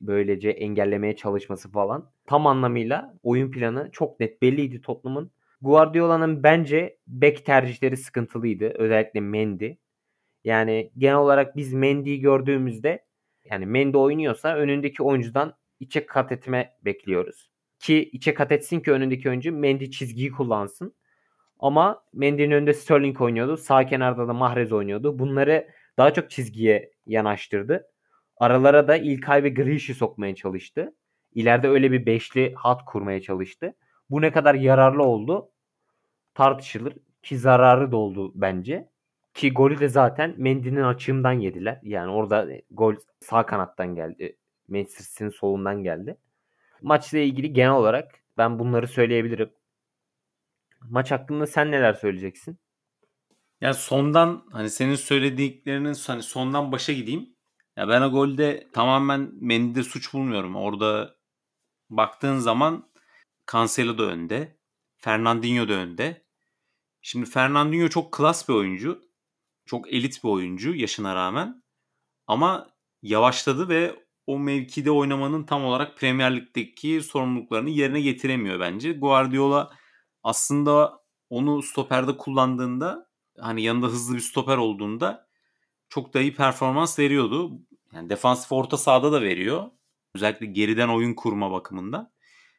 böylece engellemeye çalışması falan. Tam anlamıyla oyun planı çok net belliydi Tottenham'ın. Guardiola'nın bence bek tercihleri sıkıntılıydı. Özellikle Mendy. Yani genel olarak biz Mendy'yi gördüğümüzde yani Mendy oynuyorsa önündeki oyuncudan içe kat etme bekliyoruz. Ki içe kat etsin ki önündeki oyuncu Mendy çizgiyi kullansın. Ama Mendy'nin önünde Sterling oynuyordu. Sağ kenarda da Mahrez oynuyordu. Bunları daha çok çizgiye yanaştırdı. Aralara da İlkay ve Grish'i sokmaya çalıştı. İleride öyle bir beşli hat kurmaya çalıştı. Bu ne kadar yararlı oldu tartışılır. Ki zararı da oldu bence. Ki golü de zaten Mendy'nin açığından yediler. Yani orada gol sağ kanattan geldi. Manchester solundan geldi. Maçla ilgili genel olarak ben bunları söyleyebilirim. Maç hakkında sen neler söyleyeceksin? Yani sondan hani senin söylediklerinin hani sondan başa gideyim. Ya ben o golde tamamen Mendy'de suç bulmuyorum. Orada baktığın zaman Cancelo da önde. Fernandinho da önde. Şimdi Fernandinho çok klas bir oyuncu. Çok elit bir oyuncu yaşına rağmen. Ama yavaşladı ve o mevkide oynamanın tam olarak Premier Lig'deki sorumluluklarını yerine getiremiyor bence. Guardiola aslında onu stoperde kullandığında hani yanında hızlı bir stoper olduğunda çok da iyi performans veriyordu. Yani defansif orta sahada da veriyor. Özellikle geriden oyun kurma bakımında.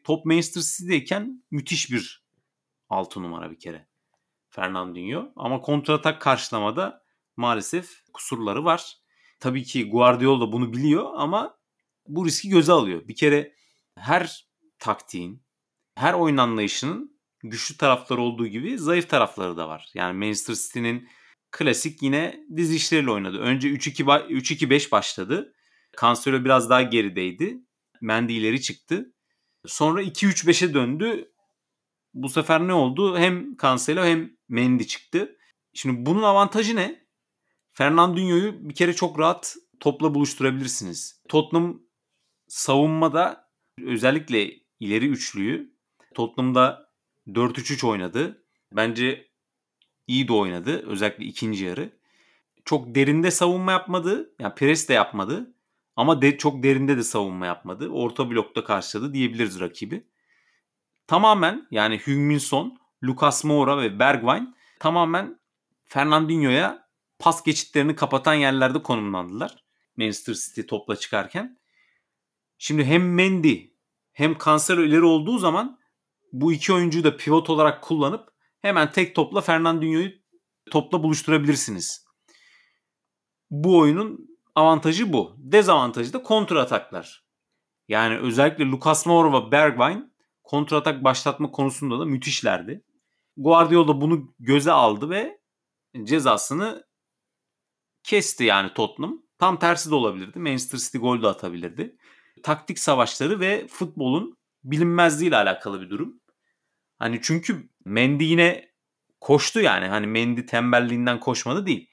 Top Manchester City'deyken müthiş bir 6 numara bir kere. Fernandinho. Ama kontratak karşılamada maalesef kusurları var. Tabii ki Guardiola bunu biliyor ama bu riski göze alıyor. Bir kere her taktiğin, her oyun anlayışının güçlü tarafları olduğu gibi zayıf tarafları da var. Yani Manchester City'nin klasik yine diz işleriyle oynadı. Önce 3-2-5 başladı. Cancelo biraz daha gerideydi. Mendy ileri çıktı. Sonra 2-3-5'e döndü. Bu sefer ne oldu? Hem Cancelo hem Mendy çıktı. Şimdi bunun avantajı ne? Fernandinho'yu bir kere çok rahat topla buluşturabilirsiniz. Tottenham savunmada özellikle ileri üçlüyü Tottenham'da 4-3-3 oynadı. Bence iyi de oynadı. Özellikle ikinci yarı. Çok derinde savunma yapmadı. Yani pres de yapmadı. Ama de, çok derinde de savunma yapmadı. Orta blokta karşıladı diyebiliriz rakibi. Tamamen yani Hüngmin Lucas Moura ve Bergwijn tamamen Fernandinho'ya pas geçitlerini kapatan yerlerde konumlandılar. Manchester City topla çıkarken. Şimdi hem Mendy hem Cancelo ileri olduğu zaman bu iki oyuncuyu da pivot olarak kullanıp hemen tek topla Fernandinho'yu topla buluşturabilirsiniz. Bu oyunun avantajı bu. Dezavantajı da kontra ataklar. Yani özellikle Lucas Moura ve Bergwijn kontra atak başlatma konusunda da müthişlerdi. Guardiola bunu göze aldı ve cezasını kesti yani Tottenham. Tam tersi de olabilirdi. Manchester City gol de atabilirdi. Taktik savaşları ve futbolun bilinmezliği ile alakalı bir durum. Hani çünkü Mendy yine koştu yani. Hani Mendy tembelliğinden koşmadı değil.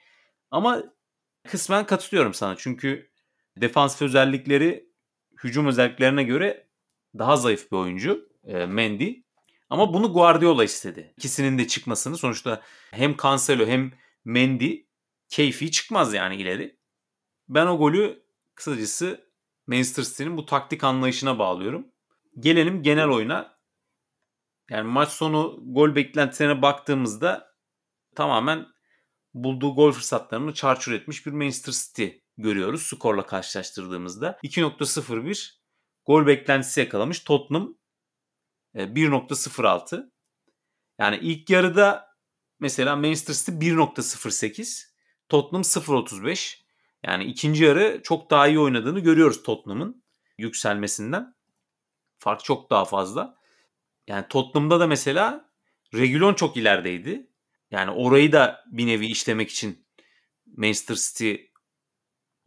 Ama kısmen katılıyorum sana. Çünkü defansif özellikleri hücum özelliklerine göre daha zayıf bir oyuncu e, Mendy. Ama bunu Guardiola istedi. İkisinin de çıkmasını sonuçta hem Cancelo hem Mendy keyfi çıkmaz yani ileri. Ben o golü kısacası Manchester City'nin bu taktik anlayışına bağlıyorum. Gelelim genel oyuna. Yani maç sonu gol beklentilerine baktığımızda tamamen bulduğu gol fırsatlarını çarçur etmiş bir Manchester City görüyoruz skorla karşılaştırdığımızda. 2.01 gol beklentisi yakalamış. Tottenham 1.06. E, yani ilk yarıda mesela Manchester City 1.08, Tottenham 0.35. Yani ikinci yarı çok daha iyi oynadığını görüyoruz Tottenham'ın yükselmesinden. Fark çok daha fazla. Yani Tottenham'da da mesela Regulon çok ilerideydi. Yani orayı da bir nevi işlemek için Manchester City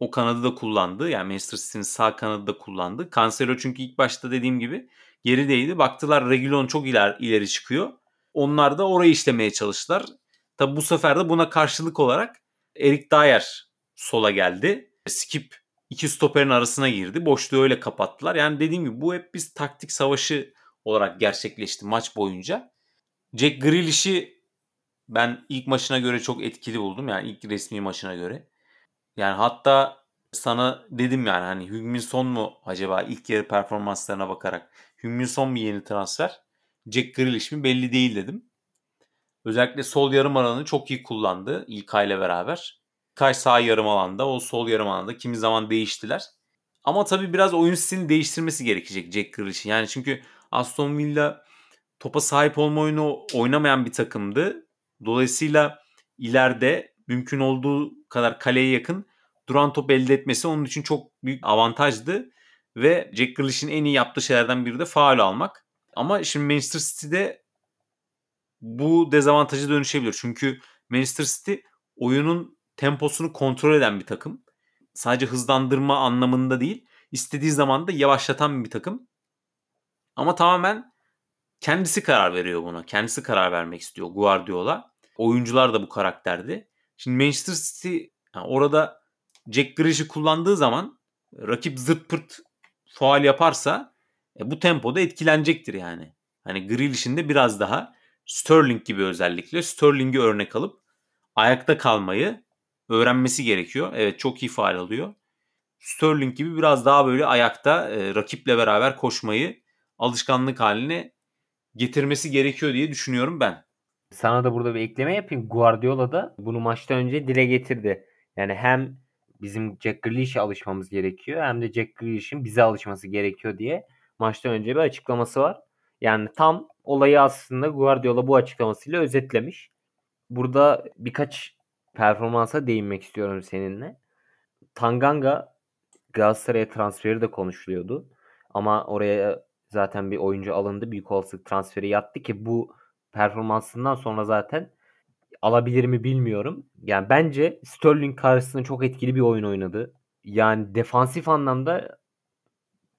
o kanadı da kullandı. Yani Manchester City'nin sağ kanadı da kullandı. Cancelo çünkü ilk başta dediğim gibi gerideydi. Baktılar Regulon çok iler, ileri çıkıyor. Onlar da orayı işlemeye çalıştılar. Tabi bu sefer de buna karşılık olarak Erik Dyer sola geldi. Skip iki stoperin arasına girdi. Boşluğu öyle kapattılar. Yani dediğim gibi bu hep biz taktik savaşı olarak gerçekleşti maç boyunca. Jack Grealish'i ben ilk maçına göre çok etkili buldum. Yani ilk resmi maçına göre. Yani hatta sana dedim yani hani Hüngmin Son mu acaba ilk yarı performanslarına bakarak Hüngmin Son mu yeni transfer? Jack Grealish mi belli değil dedim. Özellikle sol yarım alanını çok iyi kullandı İlkay ile beraber. İlkay sağ yarım alanda, o sol yarım alanda kimi zaman değiştiler. Ama tabii biraz oyun stilini değiştirmesi gerekecek Jack Grealish'in. Yani çünkü Aston Villa topa sahip olma oyunu oynamayan bir takımdı. Dolayısıyla ileride mümkün olduğu kadar kaleye yakın duran top elde etmesi onun için çok büyük avantajdı. Ve Jack Grealish'in en iyi yaptığı şeylerden biri de faal almak. Ama şimdi Manchester City'de bu dezavantajı dönüşebilir. Çünkü Manchester City oyunun temposunu kontrol eden bir takım. Sadece hızlandırma anlamında değil, istediği zaman da yavaşlatan bir takım. Ama tamamen kendisi karar veriyor buna. Kendisi karar vermek istiyor Guardiola. Oyuncular da bu karakterdi. Şimdi Manchester City yani orada Jack Grealish'i kullandığı zaman rakip zırt pırt faal yaparsa e, bu tempoda etkilenecektir yani. Hani Grealish'in de biraz daha Sterling gibi özellikle Sterling'i örnek alıp ayakta kalmayı öğrenmesi gerekiyor. Evet çok iyi faal alıyor. Sterling gibi biraz daha böyle ayakta e, rakiple beraber koşmayı alışkanlık haline getirmesi gerekiyor diye düşünüyorum ben. Sana da burada bir ekleme yapayım. Guardiola da bunu maçtan önce dile getirdi. Yani hem bizim Jack Grealish'e alışmamız gerekiyor hem de Jack Grealish'in bize alışması gerekiyor diye maçtan önce bir açıklaması var. Yani tam olayı aslında Guardiola bu açıklamasıyla özetlemiş. Burada birkaç performansa değinmek istiyorum seninle. Tanganga Galatasaray'a transferi de konuşuluyordu. Ama oraya zaten bir oyuncu alındı. Büyük olasılık transferi yattı ki bu performansından sonra zaten alabilir mi bilmiyorum. Yani bence Sterling karşısında çok etkili bir oyun oynadı. Yani defansif anlamda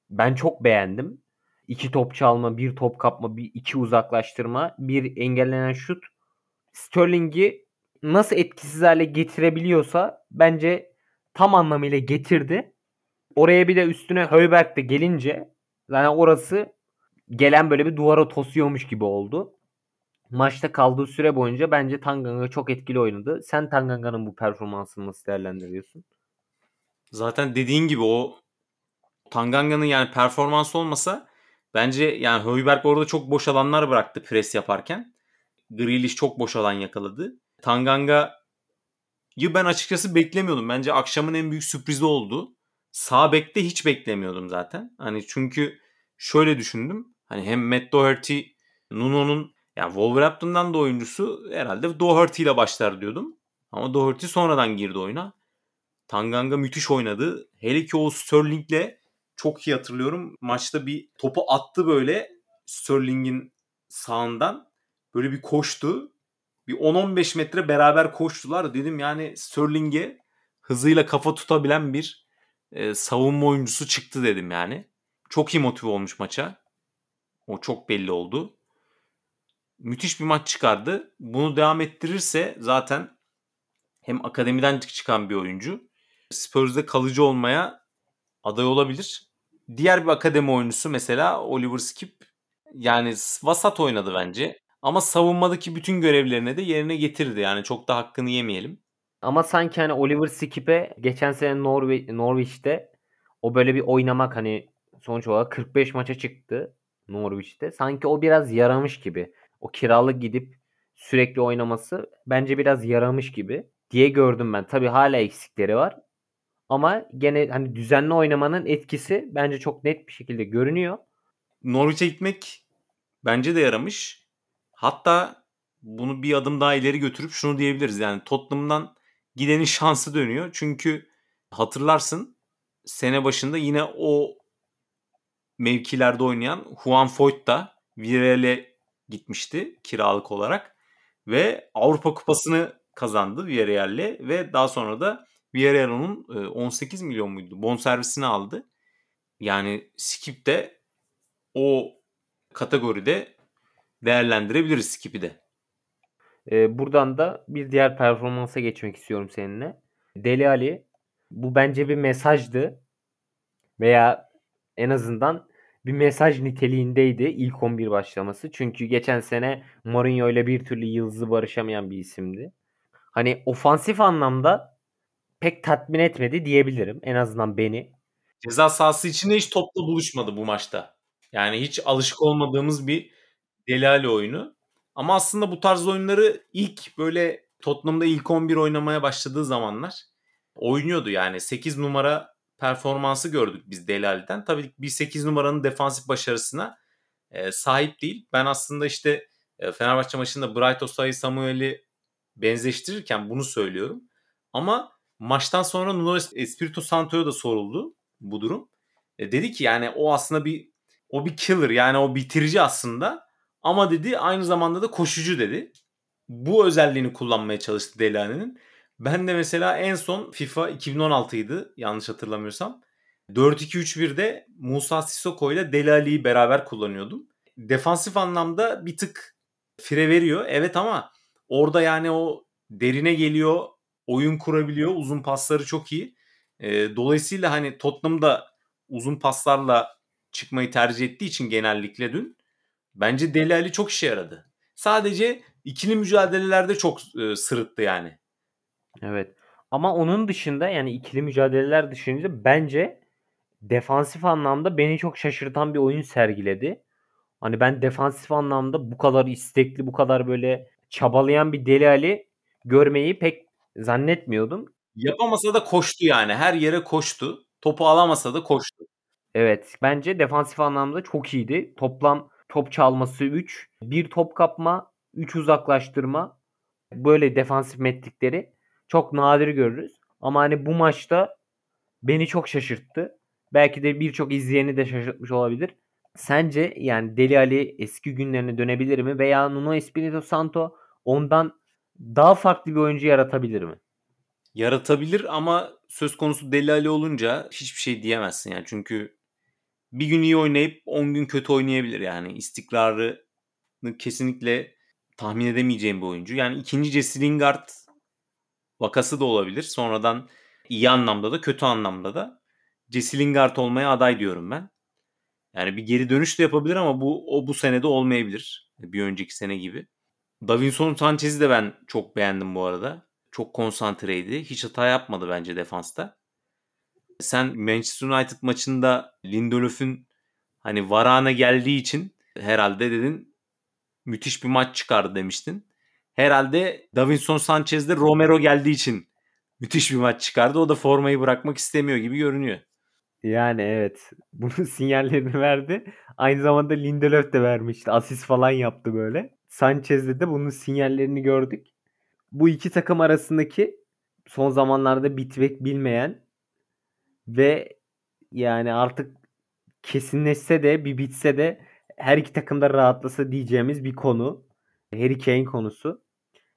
ben çok beğendim. İki top çalma, bir top kapma, bir iki uzaklaştırma, bir engellenen şut. Sterling'i nasıl etkisiz hale getirebiliyorsa bence tam anlamıyla getirdi. Oraya bir de üstüne Höyberg de gelince yani orası gelen böyle bir duvara tosuyormuş gibi oldu. Maçta kaldığı süre boyunca bence Tanganga çok etkili oynadı. Sen Tanganga'nın bu performansını nasıl değerlendiriyorsun? Zaten dediğin gibi o Tanganga'nın yani performansı olmasa bence yani Höyberg orada çok boş alanlar bıraktı pres yaparken. Grealish çok boş alan yakaladı. Tanganga'yı ben açıkçası beklemiyordum. Bence akşamın en büyük sürprizi oldu. Sağ bekte hiç beklemiyordum zaten. Hani çünkü şöyle düşündüm. Hani hem Matt Doherty, Nuno'nun yani Wolverhampton'dan da oyuncusu herhalde Doherty ile başlar diyordum. Ama Doherty sonradan girdi oyuna. Tanganga müthiş oynadı. Hele ki o Sterling'le çok iyi hatırlıyorum. Maçta bir topu attı böyle Sterling'in sağından. Böyle bir koştu. Bir 10-15 metre beraber koştular. Dedim yani Sterling'e hızıyla kafa tutabilen bir e, savunma oyuncusu çıktı dedim yani. Çok iyi motive olmuş maça. O çok belli oldu. Müthiş bir maç çıkardı. Bunu devam ettirirse zaten hem akademiden çıkan bir oyuncu Spurs'de kalıcı olmaya aday olabilir. Diğer bir akademi oyuncusu mesela Oliver Skip yani vasat oynadı bence. Ama savunmadaki bütün görevlerini de yerine getirdi. Yani çok da hakkını yemeyelim. Ama sanki hani Oliver Skip'e geçen sene Norwich, Norwich'te o böyle bir oynamak hani sonuç olarak 45 maça çıktı Norwich'te. Sanki o biraz yaramış gibi. O kiralık gidip sürekli oynaması bence biraz yaramış gibi diye gördüm ben. Tabii hala eksikleri var. Ama gene hani düzenli oynamanın etkisi bence çok net bir şekilde görünüyor. Norwich'e gitmek bence de yaramış. Hatta bunu bir adım daha ileri götürüp şunu diyebiliriz. Yani Tottenham'dan gidenin şansı dönüyor. Çünkü hatırlarsın sene başında yine o mevkilerde oynayan Juan Foyt da Villarreal'e gitmişti kiralık olarak ve Avrupa Kupası'nı kazandı Villarreal'le ve daha sonra da Villarreal onun 18 milyon muydu? Bonservisini aldı. Yani Skip de o kategoride değerlendirebiliriz Skip'i de. Ee, buradan da bir diğer performansa geçmek istiyorum seninle. Deli Ali bu bence bir mesajdı veya en azından bir mesaj niteliğindeydi ilk 11 başlaması. Çünkü geçen sene Mourinho ile bir türlü yıldızı barışamayan bir isimdi. Hani ofansif anlamda pek tatmin etmedi diyebilirim. En azından beni. Ceza sahası içinde hiç topla buluşmadı bu maçta. Yani hiç alışık olmadığımız bir Delali oyunu. Ama aslında bu tarz oyunları ilk böyle Tottenham'da ilk 11 oynamaya başladığı zamanlar oynuyordu. Yani 8 numara performansı gördük biz Delali'den. Tabii bir 8 numaranın defansif başarısına e, sahip değil. Ben aslında işte e, Fenerbahçe maçında Bright Osayi Samuel'i benzeştirirken bunu söylüyorum. Ama maçtan sonra Nuno Espirito Santo'ya da soruldu bu durum. E, dedi ki yani o aslında bir o bir killer yani o bitirici aslında ama dedi aynı zamanda da koşucu dedi. Bu özelliğini kullanmaya çalıştı Delani'nin. Ben de mesela en son FIFA 2016'ydı yanlış hatırlamıyorsam. 4-2-3-1'de Musa Sissoko ile Delali'yi beraber kullanıyordum. Defansif anlamda bir tık fire veriyor. Evet ama orada yani o derine geliyor, oyun kurabiliyor. Uzun pasları çok iyi. E, dolayısıyla hani Tottenham da uzun paslarla çıkmayı tercih ettiği için genellikle dün bence Deli Ali çok işe yaradı. Sadece ikili mücadelelerde çok e, sırıttı yani. Evet. Ama onun dışında yani ikili mücadeleler dışında bence defansif anlamda beni çok şaşırtan bir oyun sergiledi. Hani ben defansif anlamda bu kadar istekli, bu kadar böyle çabalayan bir Deli Ali görmeyi pek zannetmiyordum. Yapamasa da koştu yani. Her yere koştu. Topu alamasa da koştu. Evet. Bence defansif anlamda çok iyiydi. Toplam top çalması 3, bir top kapma, 3 uzaklaştırma. Böyle defansif metrikleri çok nadir görürüz. Ama hani bu maçta beni çok şaşırttı. Belki de birçok izleyeni de şaşırtmış olabilir. Sence yani Deli Ali eski günlerine dönebilir mi? Veya Nuno Espirito Santo ondan daha farklı bir oyuncu yaratabilir mi? Yaratabilir ama söz konusu Deli Ali olunca hiçbir şey diyemezsin yani. Çünkü bir gün iyi oynayıp 10 gün kötü oynayabilir yani. İstikrarını kesinlikle tahmin edemeyeceğim bir oyuncu. Yani ikinci Jesse Lingard vakası da olabilir. Sonradan iyi anlamda da kötü anlamda da Jesse Lingard olmaya aday diyorum ben. Yani bir geri dönüş de yapabilir ama bu o bu senede olmayabilir. Bir önceki sene gibi. Davinson Sanchez'i de ben çok beğendim bu arada. Çok konsantreydi. Hiç hata yapmadı bence defansta. Sen Manchester United maçında Lindelöf'ün hani varana geldiği için herhalde dedin müthiş bir maç çıkardı demiştin. Herhalde Davinson Sanchez'de Romero geldiği için müthiş bir maç çıkardı. O da formayı bırakmak istemiyor gibi görünüyor. Yani evet. Bunun sinyallerini verdi. Aynı zamanda Lindelöf de vermişti. Asist falan yaptı böyle. Sanchez'de de bunun sinyallerini gördük. Bu iki takım arasındaki son zamanlarda bitmek bilmeyen ve yani artık kesinleşse de bir bitse de her iki takım da rahatlasa diyeceğimiz bir konu. Harry Kane konusu.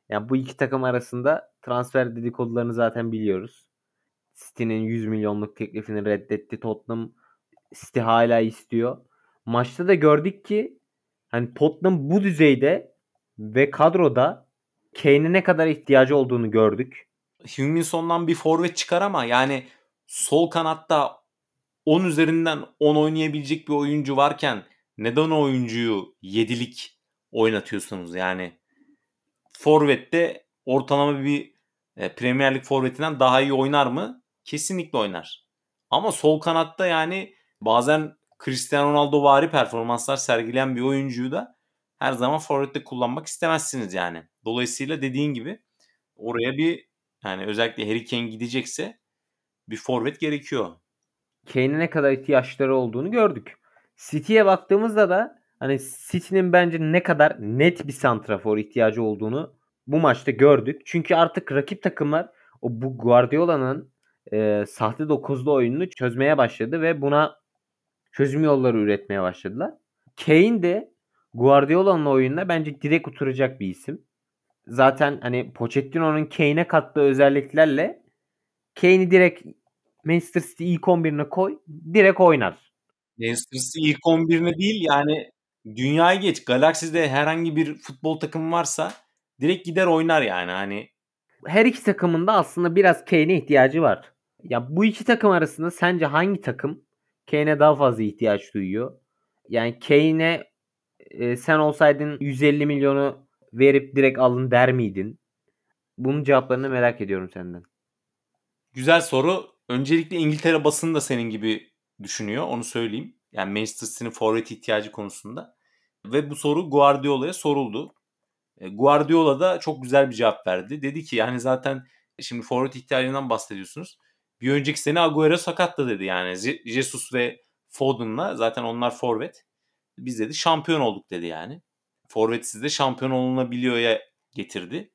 Yani bu iki takım arasında transfer dedikodularını zaten biliyoruz. City'nin 100 milyonluk teklifini reddetti Tottenham. City hala istiyor. Maçta da gördük ki hani Tottenham bu düzeyde ve kadroda Kane'e ne kadar ihtiyacı olduğunu gördük. Hüminson'dan bir forvet çıkar ama yani sol kanatta 10 üzerinden 10 oynayabilecek bir oyuncu varken neden o oyuncuyu 7'lik oynatıyorsunuz yani? Forvet'te ortalama bir e, Premier Lig forvetinden daha iyi oynar mı? Kesinlikle oynar. Ama sol kanatta yani bazen Cristiano Ronaldo vari performanslar sergileyen bir oyuncuyu da her zaman forvette kullanmak istemezsiniz yani. Dolayısıyla dediğin gibi oraya bir yani özellikle Harry Kane gidecekse bir forvet gerekiyor. Kane'e ne kadar ihtiyaçları olduğunu gördük. City'ye baktığımızda da hani City'nin bence ne kadar net bir santrafor ihtiyacı olduğunu bu maçta gördük. Çünkü artık rakip takımlar o bu Guardiola'nın e, sahte dokuzlu oyununu çözmeye başladı ve buna çözüm yolları üretmeye başladılar. Kane de Guardiola'nın oyununa bence direkt oturacak bir isim. Zaten hani Pochettino'nun Kane'e kattığı özelliklerle Kane'i direkt Manchester City ilk 11'ine koy. Direkt oynar. Manchester City ilk 11'ine değil yani dünyayı geç. Galaxy'de herhangi bir futbol takımı varsa direkt gider oynar yani. Hani her iki takımın da aslında biraz Kane'e ihtiyacı var. Ya bu iki takım arasında sence hangi takım Kane'e daha fazla ihtiyaç duyuyor? Yani Kane'e e, sen olsaydın 150 milyonu verip direkt alın der miydin? Bunun cevaplarını merak ediyorum senden. Güzel soru. Öncelikle İngiltere basını da senin gibi düşünüyor. Onu söyleyeyim. Yani Manchester City'nin forvet ihtiyacı konusunda. Ve bu soru Guardiola'ya soruldu. E, Guardiola da çok güzel bir cevap verdi. Dedi ki yani zaten şimdi forvet ihtiyacından bahsediyorsunuz. Bir önceki sene Agüero sakattı dedi yani. Jesus ve Foden'la zaten onlar forvet. Biz dedi şampiyon olduk dedi yani. Forvetsiz de şampiyon olunabiliyor'ya getirdi.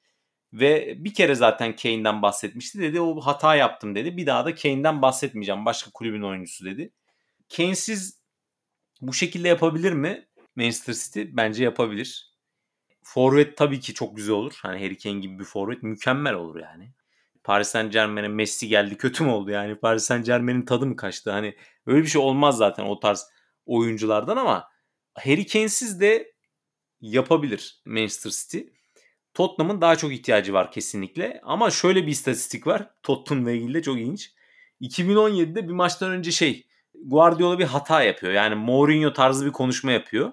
Ve bir kere zaten Kane'den bahsetmişti dedi. O hata yaptım dedi. Bir daha da Kane'den bahsetmeyeceğim. Başka kulübün oyuncusu dedi. Kane'siz bu şekilde yapabilir mi Manchester City? Bence yapabilir. Forvet tabii ki çok güzel olur. Hani Harry Kane gibi bir forvet mükemmel olur yani. Paris Saint Germain'e Messi geldi kötü mü oldu yani? Paris Saint Germain'in tadı mı kaçtı? Hani öyle bir şey olmaz zaten o tarz oyunculardan ama Harry Kane'siz de yapabilir Manchester City. Tottenham'ın daha çok ihtiyacı var kesinlikle. Ama şöyle bir istatistik var. Tottenham'la ilgili de çok ilginç. 2017'de bir maçtan önce şey Guardiola bir hata yapıyor. Yani Mourinho tarzı bir konuşma yapıyor.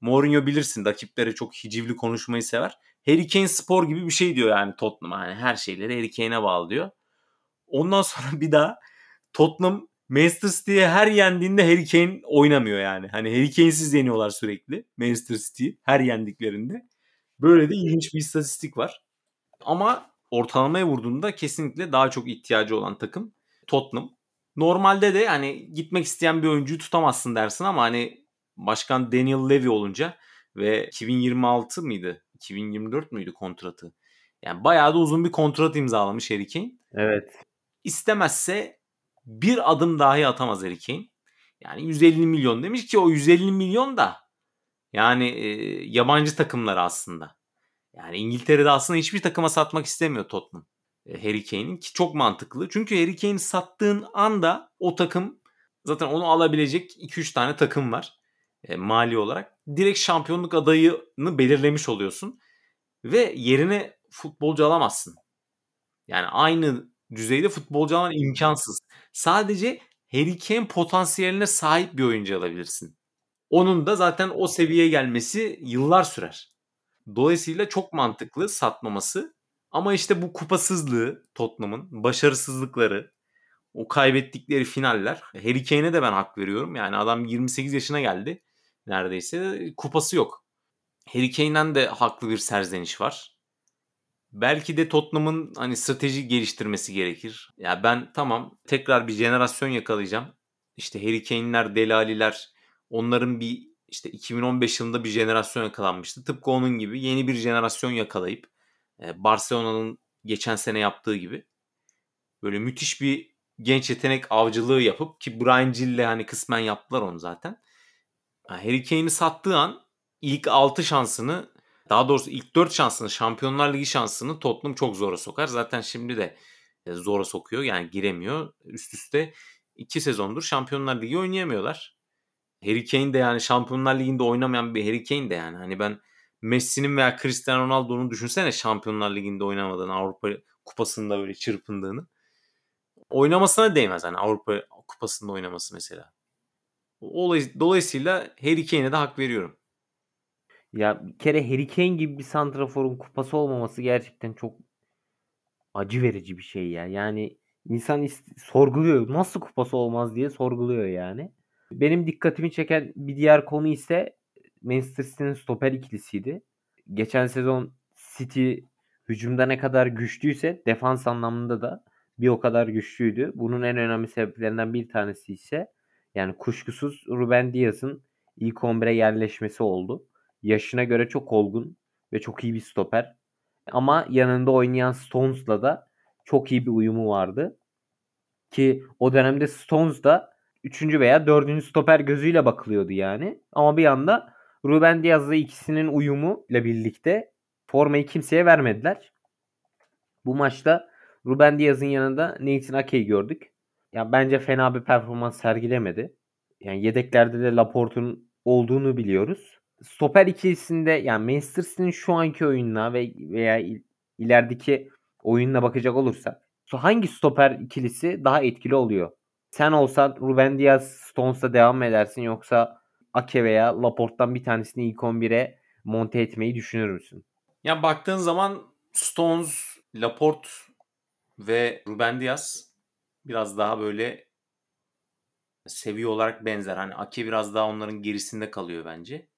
Mourinho bilirsin rakiplere çok hicivli konuşmayı sever. Harry Kane spor gibi bir şey diyor yani Tottenham'a. Yani her şeyleri Harry Kane'e bağlıyor. Ondan sonra bir daha Tottenham Manchester City'ye her yendiğinde Harry Kane oynamıyor yani. Hani Harry Kane'siz yeniyorlar sürekli Manchester City'yi her yendiklerinde. Böyle de ilginç bir istatistik var. Ama ortalamaya vurduğunda kesinlikle daha çok ihtiyacı olan takım Tottenham. Normalde de hani gitmek isteyen bir oyuncuyu tutamazsın dersin ama hani başkan Daniel Levy olunca ve 2026 mıydı? 2024 müydü kontratı? Yani bayağı da uzun bir kontrat imzalamış Harry Kane. Evet. İstemezse bir adım dahi atamaz Harry Kane. Yani 150 milyon demiş ki o 150 milyon da yani e, yabancı takımlar aslında. Yani İngiltere'de aslında hiçbir takıma satmak istemiyor Tottenham. E, Harry Kane'in ki çok mantıklı. Çünkü Harry Kane'i sattığın anda o takım zaten onu alabilecek 2-3 tane takım var e, mali olarak. Direkt şampiyonluk adayını belirlemiş oluyorsun. Ve yerine futbolcu alamazsın. Yani aynı düzeyde futbolcu alman imkansız. Sadece Harry Kane potansiyeline sahip bir oyuncu alabilirsin. Onun da zaten o seviyeye gelmesi yıllar sürer. Dolayısıyla çok mantıklı satmaması. Ama işte bu kupasızlığı Tottenham'ın, başarısızlıkları, o kaybettikleri finaller. Harry Kane'e de ben hak veriyorum. Yani adam 28 yaşına geldi neredeyse. Kupası yok. Harry Kane'den de haklı bir serzeniş var. Belki de Tottenham'ın hani strateji geliştirmesi gerekir. Ya ben tamam tekrar bir jenerasyon yakalayacağım. İşte Harry Kane'ler, Delali'ler onların bir işte 2015 yılında bir jenerasyon yakalanmıştı. Tıpkı onun gibi yeni bir jenerasyon yakalayıp Barcelona'nın geçen sene yaptığı gibi böyle müthiş bir genç yetenek avcılığı yapıp ki Brian Gill'le hani kısmen yaptılar onu zaten. Harry Kane'i sattığı an ilk 6 şansını daha doğrusu ilk 4 şansını Şampiyonlar Ligi şansını Tottenham çok zora sokar. Zaten şimdi de zora sokuyor yani giremiyor. Üst üste 2 sezondur Şampiyonlar Ligi oynayamıyorlar. Harry Kane de yani Şampiyonlar Ligi'nde oynamayan bir Harry Kane de yani. Hani ben Messi'nin veya Cristiano Ronaldo'nun düşünsene Şampiyonlar Ligi'nde oynamadığını, Avrupa Kupası'nda böyle çırpındığını. Oynamasına değmez hani Avrupa Kupası'nda oynaması mesela. Dolayısıyla Harry Kane'e de hak veriyorum. Ya bir kere Harry Kane gibi bir santraforun kupası olmaması gerçekten çok acı verici bir şey ya. Yani insan sorguluyor. Nasıl kupası olmaz diye sorguluyor yani. Benim dikkatimi çeken bir diğer konu ise Manchester City'nin stoper ikilisiydi. Geçen sezon City hücumda ne kadar güçlüyse defans anlamında da bir o kadar güçlüydü. Bunun en önemli sebeplerinden bir tanesi ise yani kuşkusuz Ruben Dias'ın ilk 11'e yerleşmesi oldu. Yaşına göre çok olgun ve çok iyi bir stoper. Ama yanında oynayan Stones'la da çok iyi bir uyumu vardı. Ki o dönemde Stones da 3. veya 4. stoper gözüyle bakılıyordu yani. Ama bir anda Ruben Diaz'la ikisinin uyumu ile birlikte formayı kimseye vermediler. Bu maçta Ruben Diaz'ın yanında Nathan Ake'yi gördük. Ya bence fena bir performans sergilemedi. Yani yedeklerde de Laporte'un olduğunu biliyoruz. Stoper ikilisinde yani Manchester City'nin şu anki oyununa ve veya ilerideki oyununa bakacak olursak hangi stoper ikilisi daha etkili oluyor? Sen olsan Ruben Diaz Stones'la devam edersin yoksa Ake veya Laporte'dan bir tanesini ilk 11'e monte etmeyi düşünür müsün? Ya baktığın zaman Stones, Laporte ve Ruben Diaz biraz daha böyle seviye olarak benzer. Hani Ake biraz daha onların gerisinde kalıyor bence.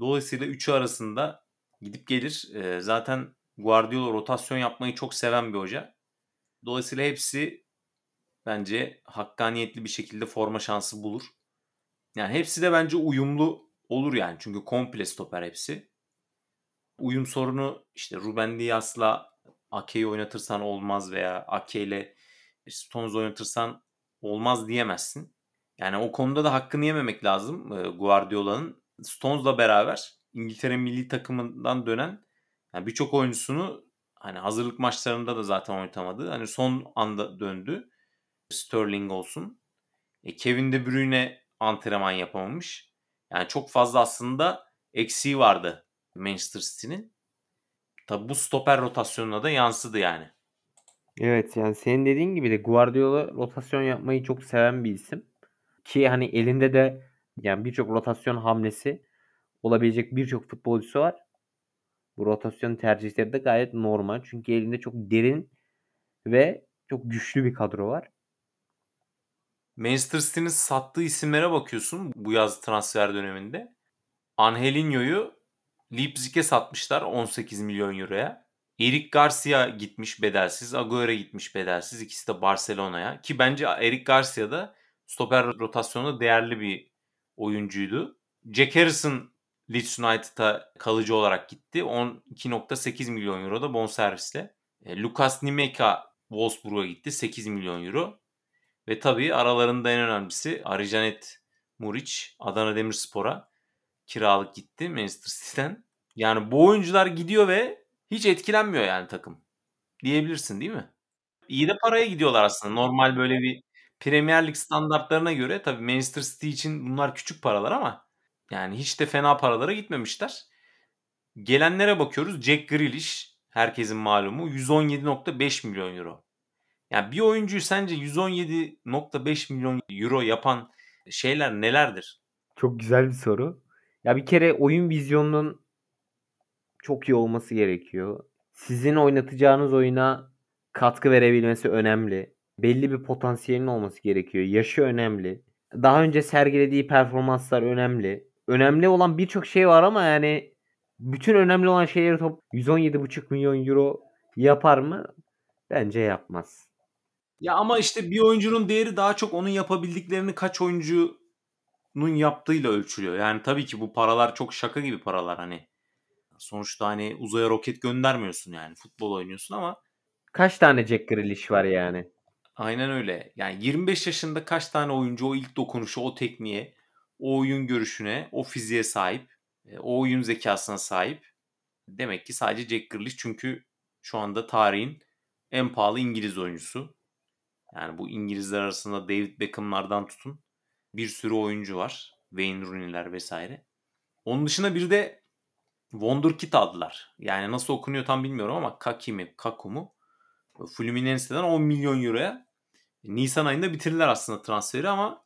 Dolayısıyla üçü arasında gidip gelir. Ee, zaten Guardiola rotasyon yapmayı çok seven bir hoca. Dolayısıyla hepsi bence hakkaniyetli bir şekilde forma şansı bulur. Yani hepsi de bence uyumlu olur yani. Çünkü komple stoper hepsi. Uyum sorunu işte Ruben Dias'la Ake'yi oynatırsan olmaz veya Ake ile Stones oynatırsan olmaz diyemezsin. Yani o konuda da hakkını yememek lazım Guardiola'nın. Stones'la beraber İngiltere milli takımından dönen yani birçok oyuncusunu hani hazırlık maçlarında da zaten oynatamadı. Hani son anda döndü. Sterling olsun. E, Kevin De Bruyne antrenman yapamamış. Yani çok fazla aslında eksiği vardı Manchester City'nin. Tabi bu stoper rotasyonuna da yansıdı yani. Evet yani senin dediğin gibi de Guardiola rotasyon yapmayı çok seven bir isim. Ki hani elinde de yani birçok rotasyon hamlesi olabilecek birçok futbolcusu var. Bu rotasyon tercihleri de gayet normal. Çünkü elinde çok derin ve çok güçlü bir kadro var. Manchester City'nin sattığı isimlere bakıyorsun bu yaz transfer döneminde. Angelinho'yu Leipzig'e satmışlar 18 milyon euroya. Eric Garcia gitmiş bedelsiz. Agüero gitmiş bedelsiz. İkisi de Barcelona'ya. Ki bence Eric Garcia da stoper rotasyonunda değerli bir oyuncuydu. Jack Harrison Leeds United'a kalıcı olarak gitti. 12.8 milyon euro da bonservisle. E, Lucas Nimeka Wolfsburg'a gitti. 8 milyon euro. Ve tabii aralarında en önemlisi Arijanet Muriç Adana Demirspor'a kiralık gitti Manchester City'den. Yani bu oyuncular gidiyor ve hiç etkilenmiyor yani takım. Diyebilirsin değil mi? İyi de paraya gidiyorlar aslında. Normal böyle bir Premier Lig standartlarına göre tabii Manchester City için bunlar küçük paralar ama yani hiç de fena paralara gitmemişler. Gelenlere bakıyoruz. Jack Grealish herkesin malumu 117.5 milyon euro. Yani bir oyuncuyu sence 117.5 milyon euro yapan şeyler nelerdir? Çok güzel bir soru. Ya bir kere oyun vizyonunun çok iyi olması gerekiyor. Sizin oynatacağınız oyuna katkı verebilmesi önemli. Belli bir potansiyelin olması gerekiyor. Yaşı önemli. Daha önce sergilediği performanslar önemli. Önemli olan birçok şey var ama yani bütün önemli olan şeyleri top 117,5 milyon euro yapar mı? Bence yapmaz. Ya ama işte bir oyuncunun değeri daha çok onun yapabildiklerini kaç oyuncunun yaptığıyla ölçülüyor. Yani tabii ki bu paralar çok şaka gibi paralar hani. Sonuçta hani uzaya roket göndermiyorsun yani. Futbol oynuyorsun ama Kaç tane Jack Grealish var yani? Aynen öyle. Yani 25 yaşında kaç tane oyuncu o ilk dokunuşu, o tekniğe, o oyun görüşüne, o fiziğe sahip, e, o oyun zekasına sahip. Demek ki sadece Jack Grealish çünkü şu anda tarihin en pahalı İngiliz oyuncusu. Yani bu İngilizler arasında David Beckham'lardan tutun bir sürü oyuncu var. Wayne Rooney'ler vesaire. Onun dışında bir de Wonderkid aldılar. Yani nasıl okunuyor tam bilmiyorum ama Kaki mi, Kaku mu? Fluminense'den 10 milyon euroya Nisan ayında bitirdiler aslında transferi ama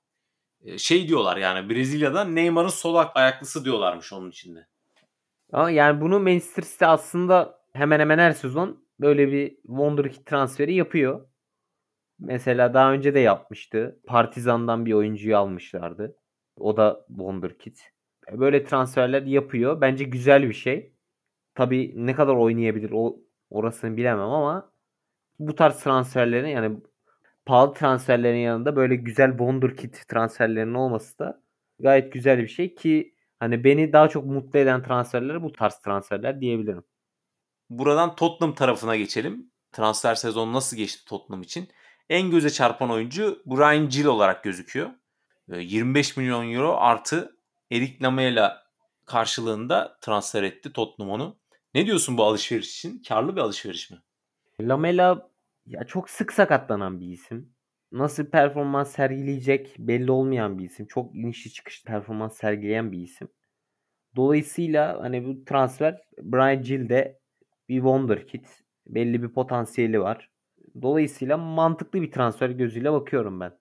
şey diyorlar yani Brezilya'da Neymar'ın sol ayaklısı diyorlarmış onun içinde. Yani bunu Manchester City aslında hemen hemen her sezon böyle bir Wonderkid transferi yapıyor. Mesela daha önce de yapmıştı. Partizan'dan bir oyuncuyu almışlardı. O da Wonderkid. Böyle transferler yapıyor. Bence güzel bir şey. Tabii ne kadar oynayabilir o orasını bilemem ama bu tarz transferlerin yani pahalı transferlerin yanında böyle güzel wonderkid transferlerinin olması da gayet güzel bir şey ki hani beni daha çok mutlu eden transferler bu tarz transferler diyebilirim. Buradan Tottenham tarafına geçelim. Transfer sezonu nasıl geçti Tottenham için? En göze çarpan oyuncu Brian Gill olarak gözüküyor. 25 milyon euro artı Erik Lamela karşılığında transfer etti Tottenham onu. Ne diyorsun bu alışveriş için? Karlı bir alışveriş mi? Lamela ya çok sık sakatlanan bir isim. Nasıl performans sergileyecek belli olmayan bir isim. Çok inişli çıkışlı performans sergileyen bir isim. Dolayısıyla hani bu transfer Brian Gill de bir wonderkid. Belli bir potansiyeli var. Dolayısıyla mantıklı bir transfer gözüyle bakıyorum ben.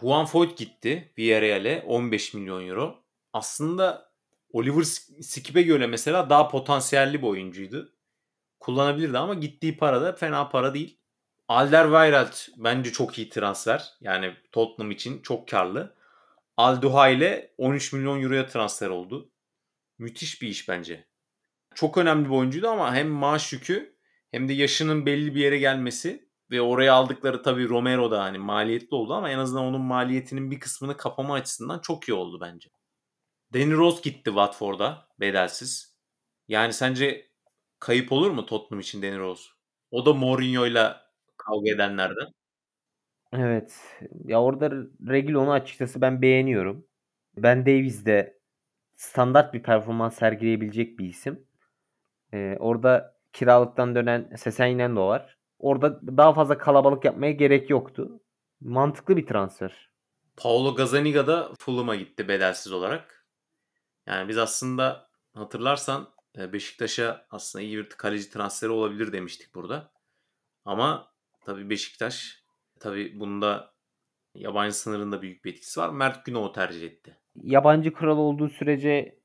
Juan Foyt gitti Villarreal'e 15 milyon euro. Aslında Oliver Skip'e göre mesela daha potansiyelli bir oyuncuydu. Kullanabilirdi ama gittiği para da fena para değil. Alderweireld bence çok iyi transfer. Yani Tottenham için çok karlı. Alduha ile 13 milyon euroya transfer oldu. Müthiş bir iş bence. Çok önemli bir oyuncuydu ama hem maaş yükü hem de yaşının belli bir yere gelmesi ve oraya aldıkları tabii Romero da hani maliyetli oldu ama en azından onun maliyetinin bir kısmını kapama açısından çok iyi oldu bence. Danny Rose gitti Watford'a bedelsiz. Yani sence kayıp olur mu Tottenham için Danny Rose? O da Mourinho'yla kavga edenlerden. Evet. Ya orada Reguilon'u açıkçası ben beğeniyorum. Ben Davies standart bir performans sergileyebilecek bir isim. Ee, orada kiralıktan dönen Sesenyen de var. Orada daha fazla kalabalık yapmaya gerek yoktu. Mantıklı bir transfer. Paulo Gazzaniga da Fulham'a gitti bedelsiz olarak. Yani biz aslında hatırlarsan Beşiktaş'a aslında iyi bir kaleci transferi olabilir demiştik burada. Ama Tabii Beşiktaş tabii bunda yabancı sınırında büyük bir etkisi var. Mert Günok'u tercih etti. Yabancı kural olduğu sürece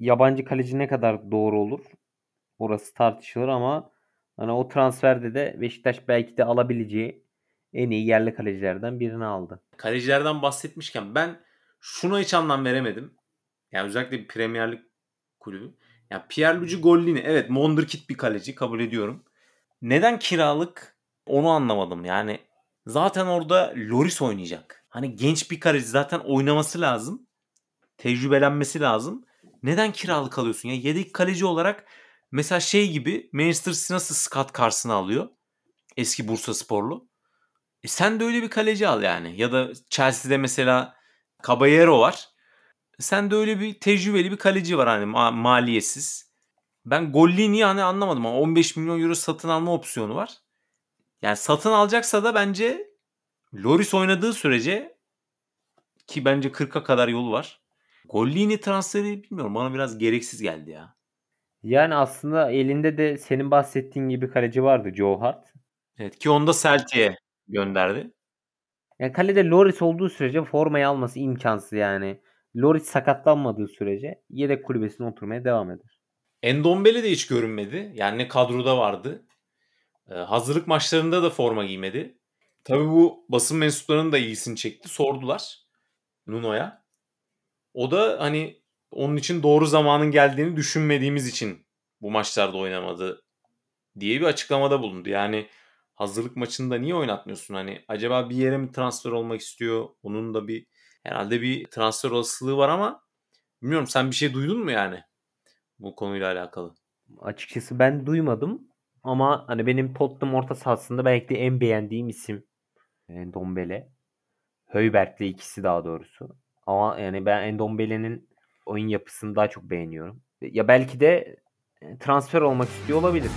yabancı kaleci ne kadar doğru olur? Orası tartışılır ama hani o transferde de Beşiktaş belki de alabileceği en iyi yerli kalecilerden birini aldı. Kalecilerden bahsetmişken ben şuna hiç anlam veremedim. Yani özellikle bir Premier Lig kulübü. Yani Pierluigi Gollini evet wonderkid bir kaleci kabul ediyorum. Neden kiralık onu anlamadım. Yani zaten orada Loris oynayacak. Hani genç bir kaleci zaten oynaması lazım. Tecrübelenmesi lazım. Neden kiralık alıyorsun ya? Yedek kaleci olarak mesela şey gibi Manchester City nasıl Scott Carson'ı alıyor? Eski Bursa Sporlu. E sen de öyle bir kaleci al yani. Ya da Chelsea'de mesela Caballero var. Sen de öyle bir tecrübeli bir kaleci var hani ma- maliyetsiz. Ben Gollini'yi hani anlamadım ama 15 milyon euro satın alma opsiyonu var. Yani satın alacaksa da bence Loris oynadığı sürece ki bence 40'a kadar yolu var. Gollini transferi bilmiyorum bana biraz gereksiz geldi ya. Yani aslında elinde de senin bahsettiğin gibi kaleci vardı Joe Hart. Evet ki onu da Celtic'e gönderdi. Yani kalede Loris olduğu sürece formayı alması imkansız yani. Loris sakatlanmadığı sürece yedek kulübesine oturmaya devam eder. Endombele de hiç görünmedi. Yani ne kadroda vardı. Ee, hazırlık maçlarında da forma giymedi. Tabii bu basın mensuplarının da ilgisini çekti. Sordular Nuno'ya. O da hani onun için doğru zamanın geldiğini düşünmediğimiz için bu maçlarda oynamadı diye bir açıklamada bulundu. Yani hazırlık maçında niye oynatmıyorsun? Hani acaba bir yere mi transfer olmak istiyor? Onun da bir herhalde bir transfer olasılığı var ama bilmiyorum sen bir şey duydun mu yani bu konuyla alakalı? Açıkçası ben duymadım ama hani benim Tottenham orta sahasında belki de en beğendiğim isim Endombele. Höybert'le ikisi daha doğrusu. Ama yani ben Endombele'nin oyun yapısını daha çok beğeniyorum. Ya belki de transfer olmak istiyor olabilir.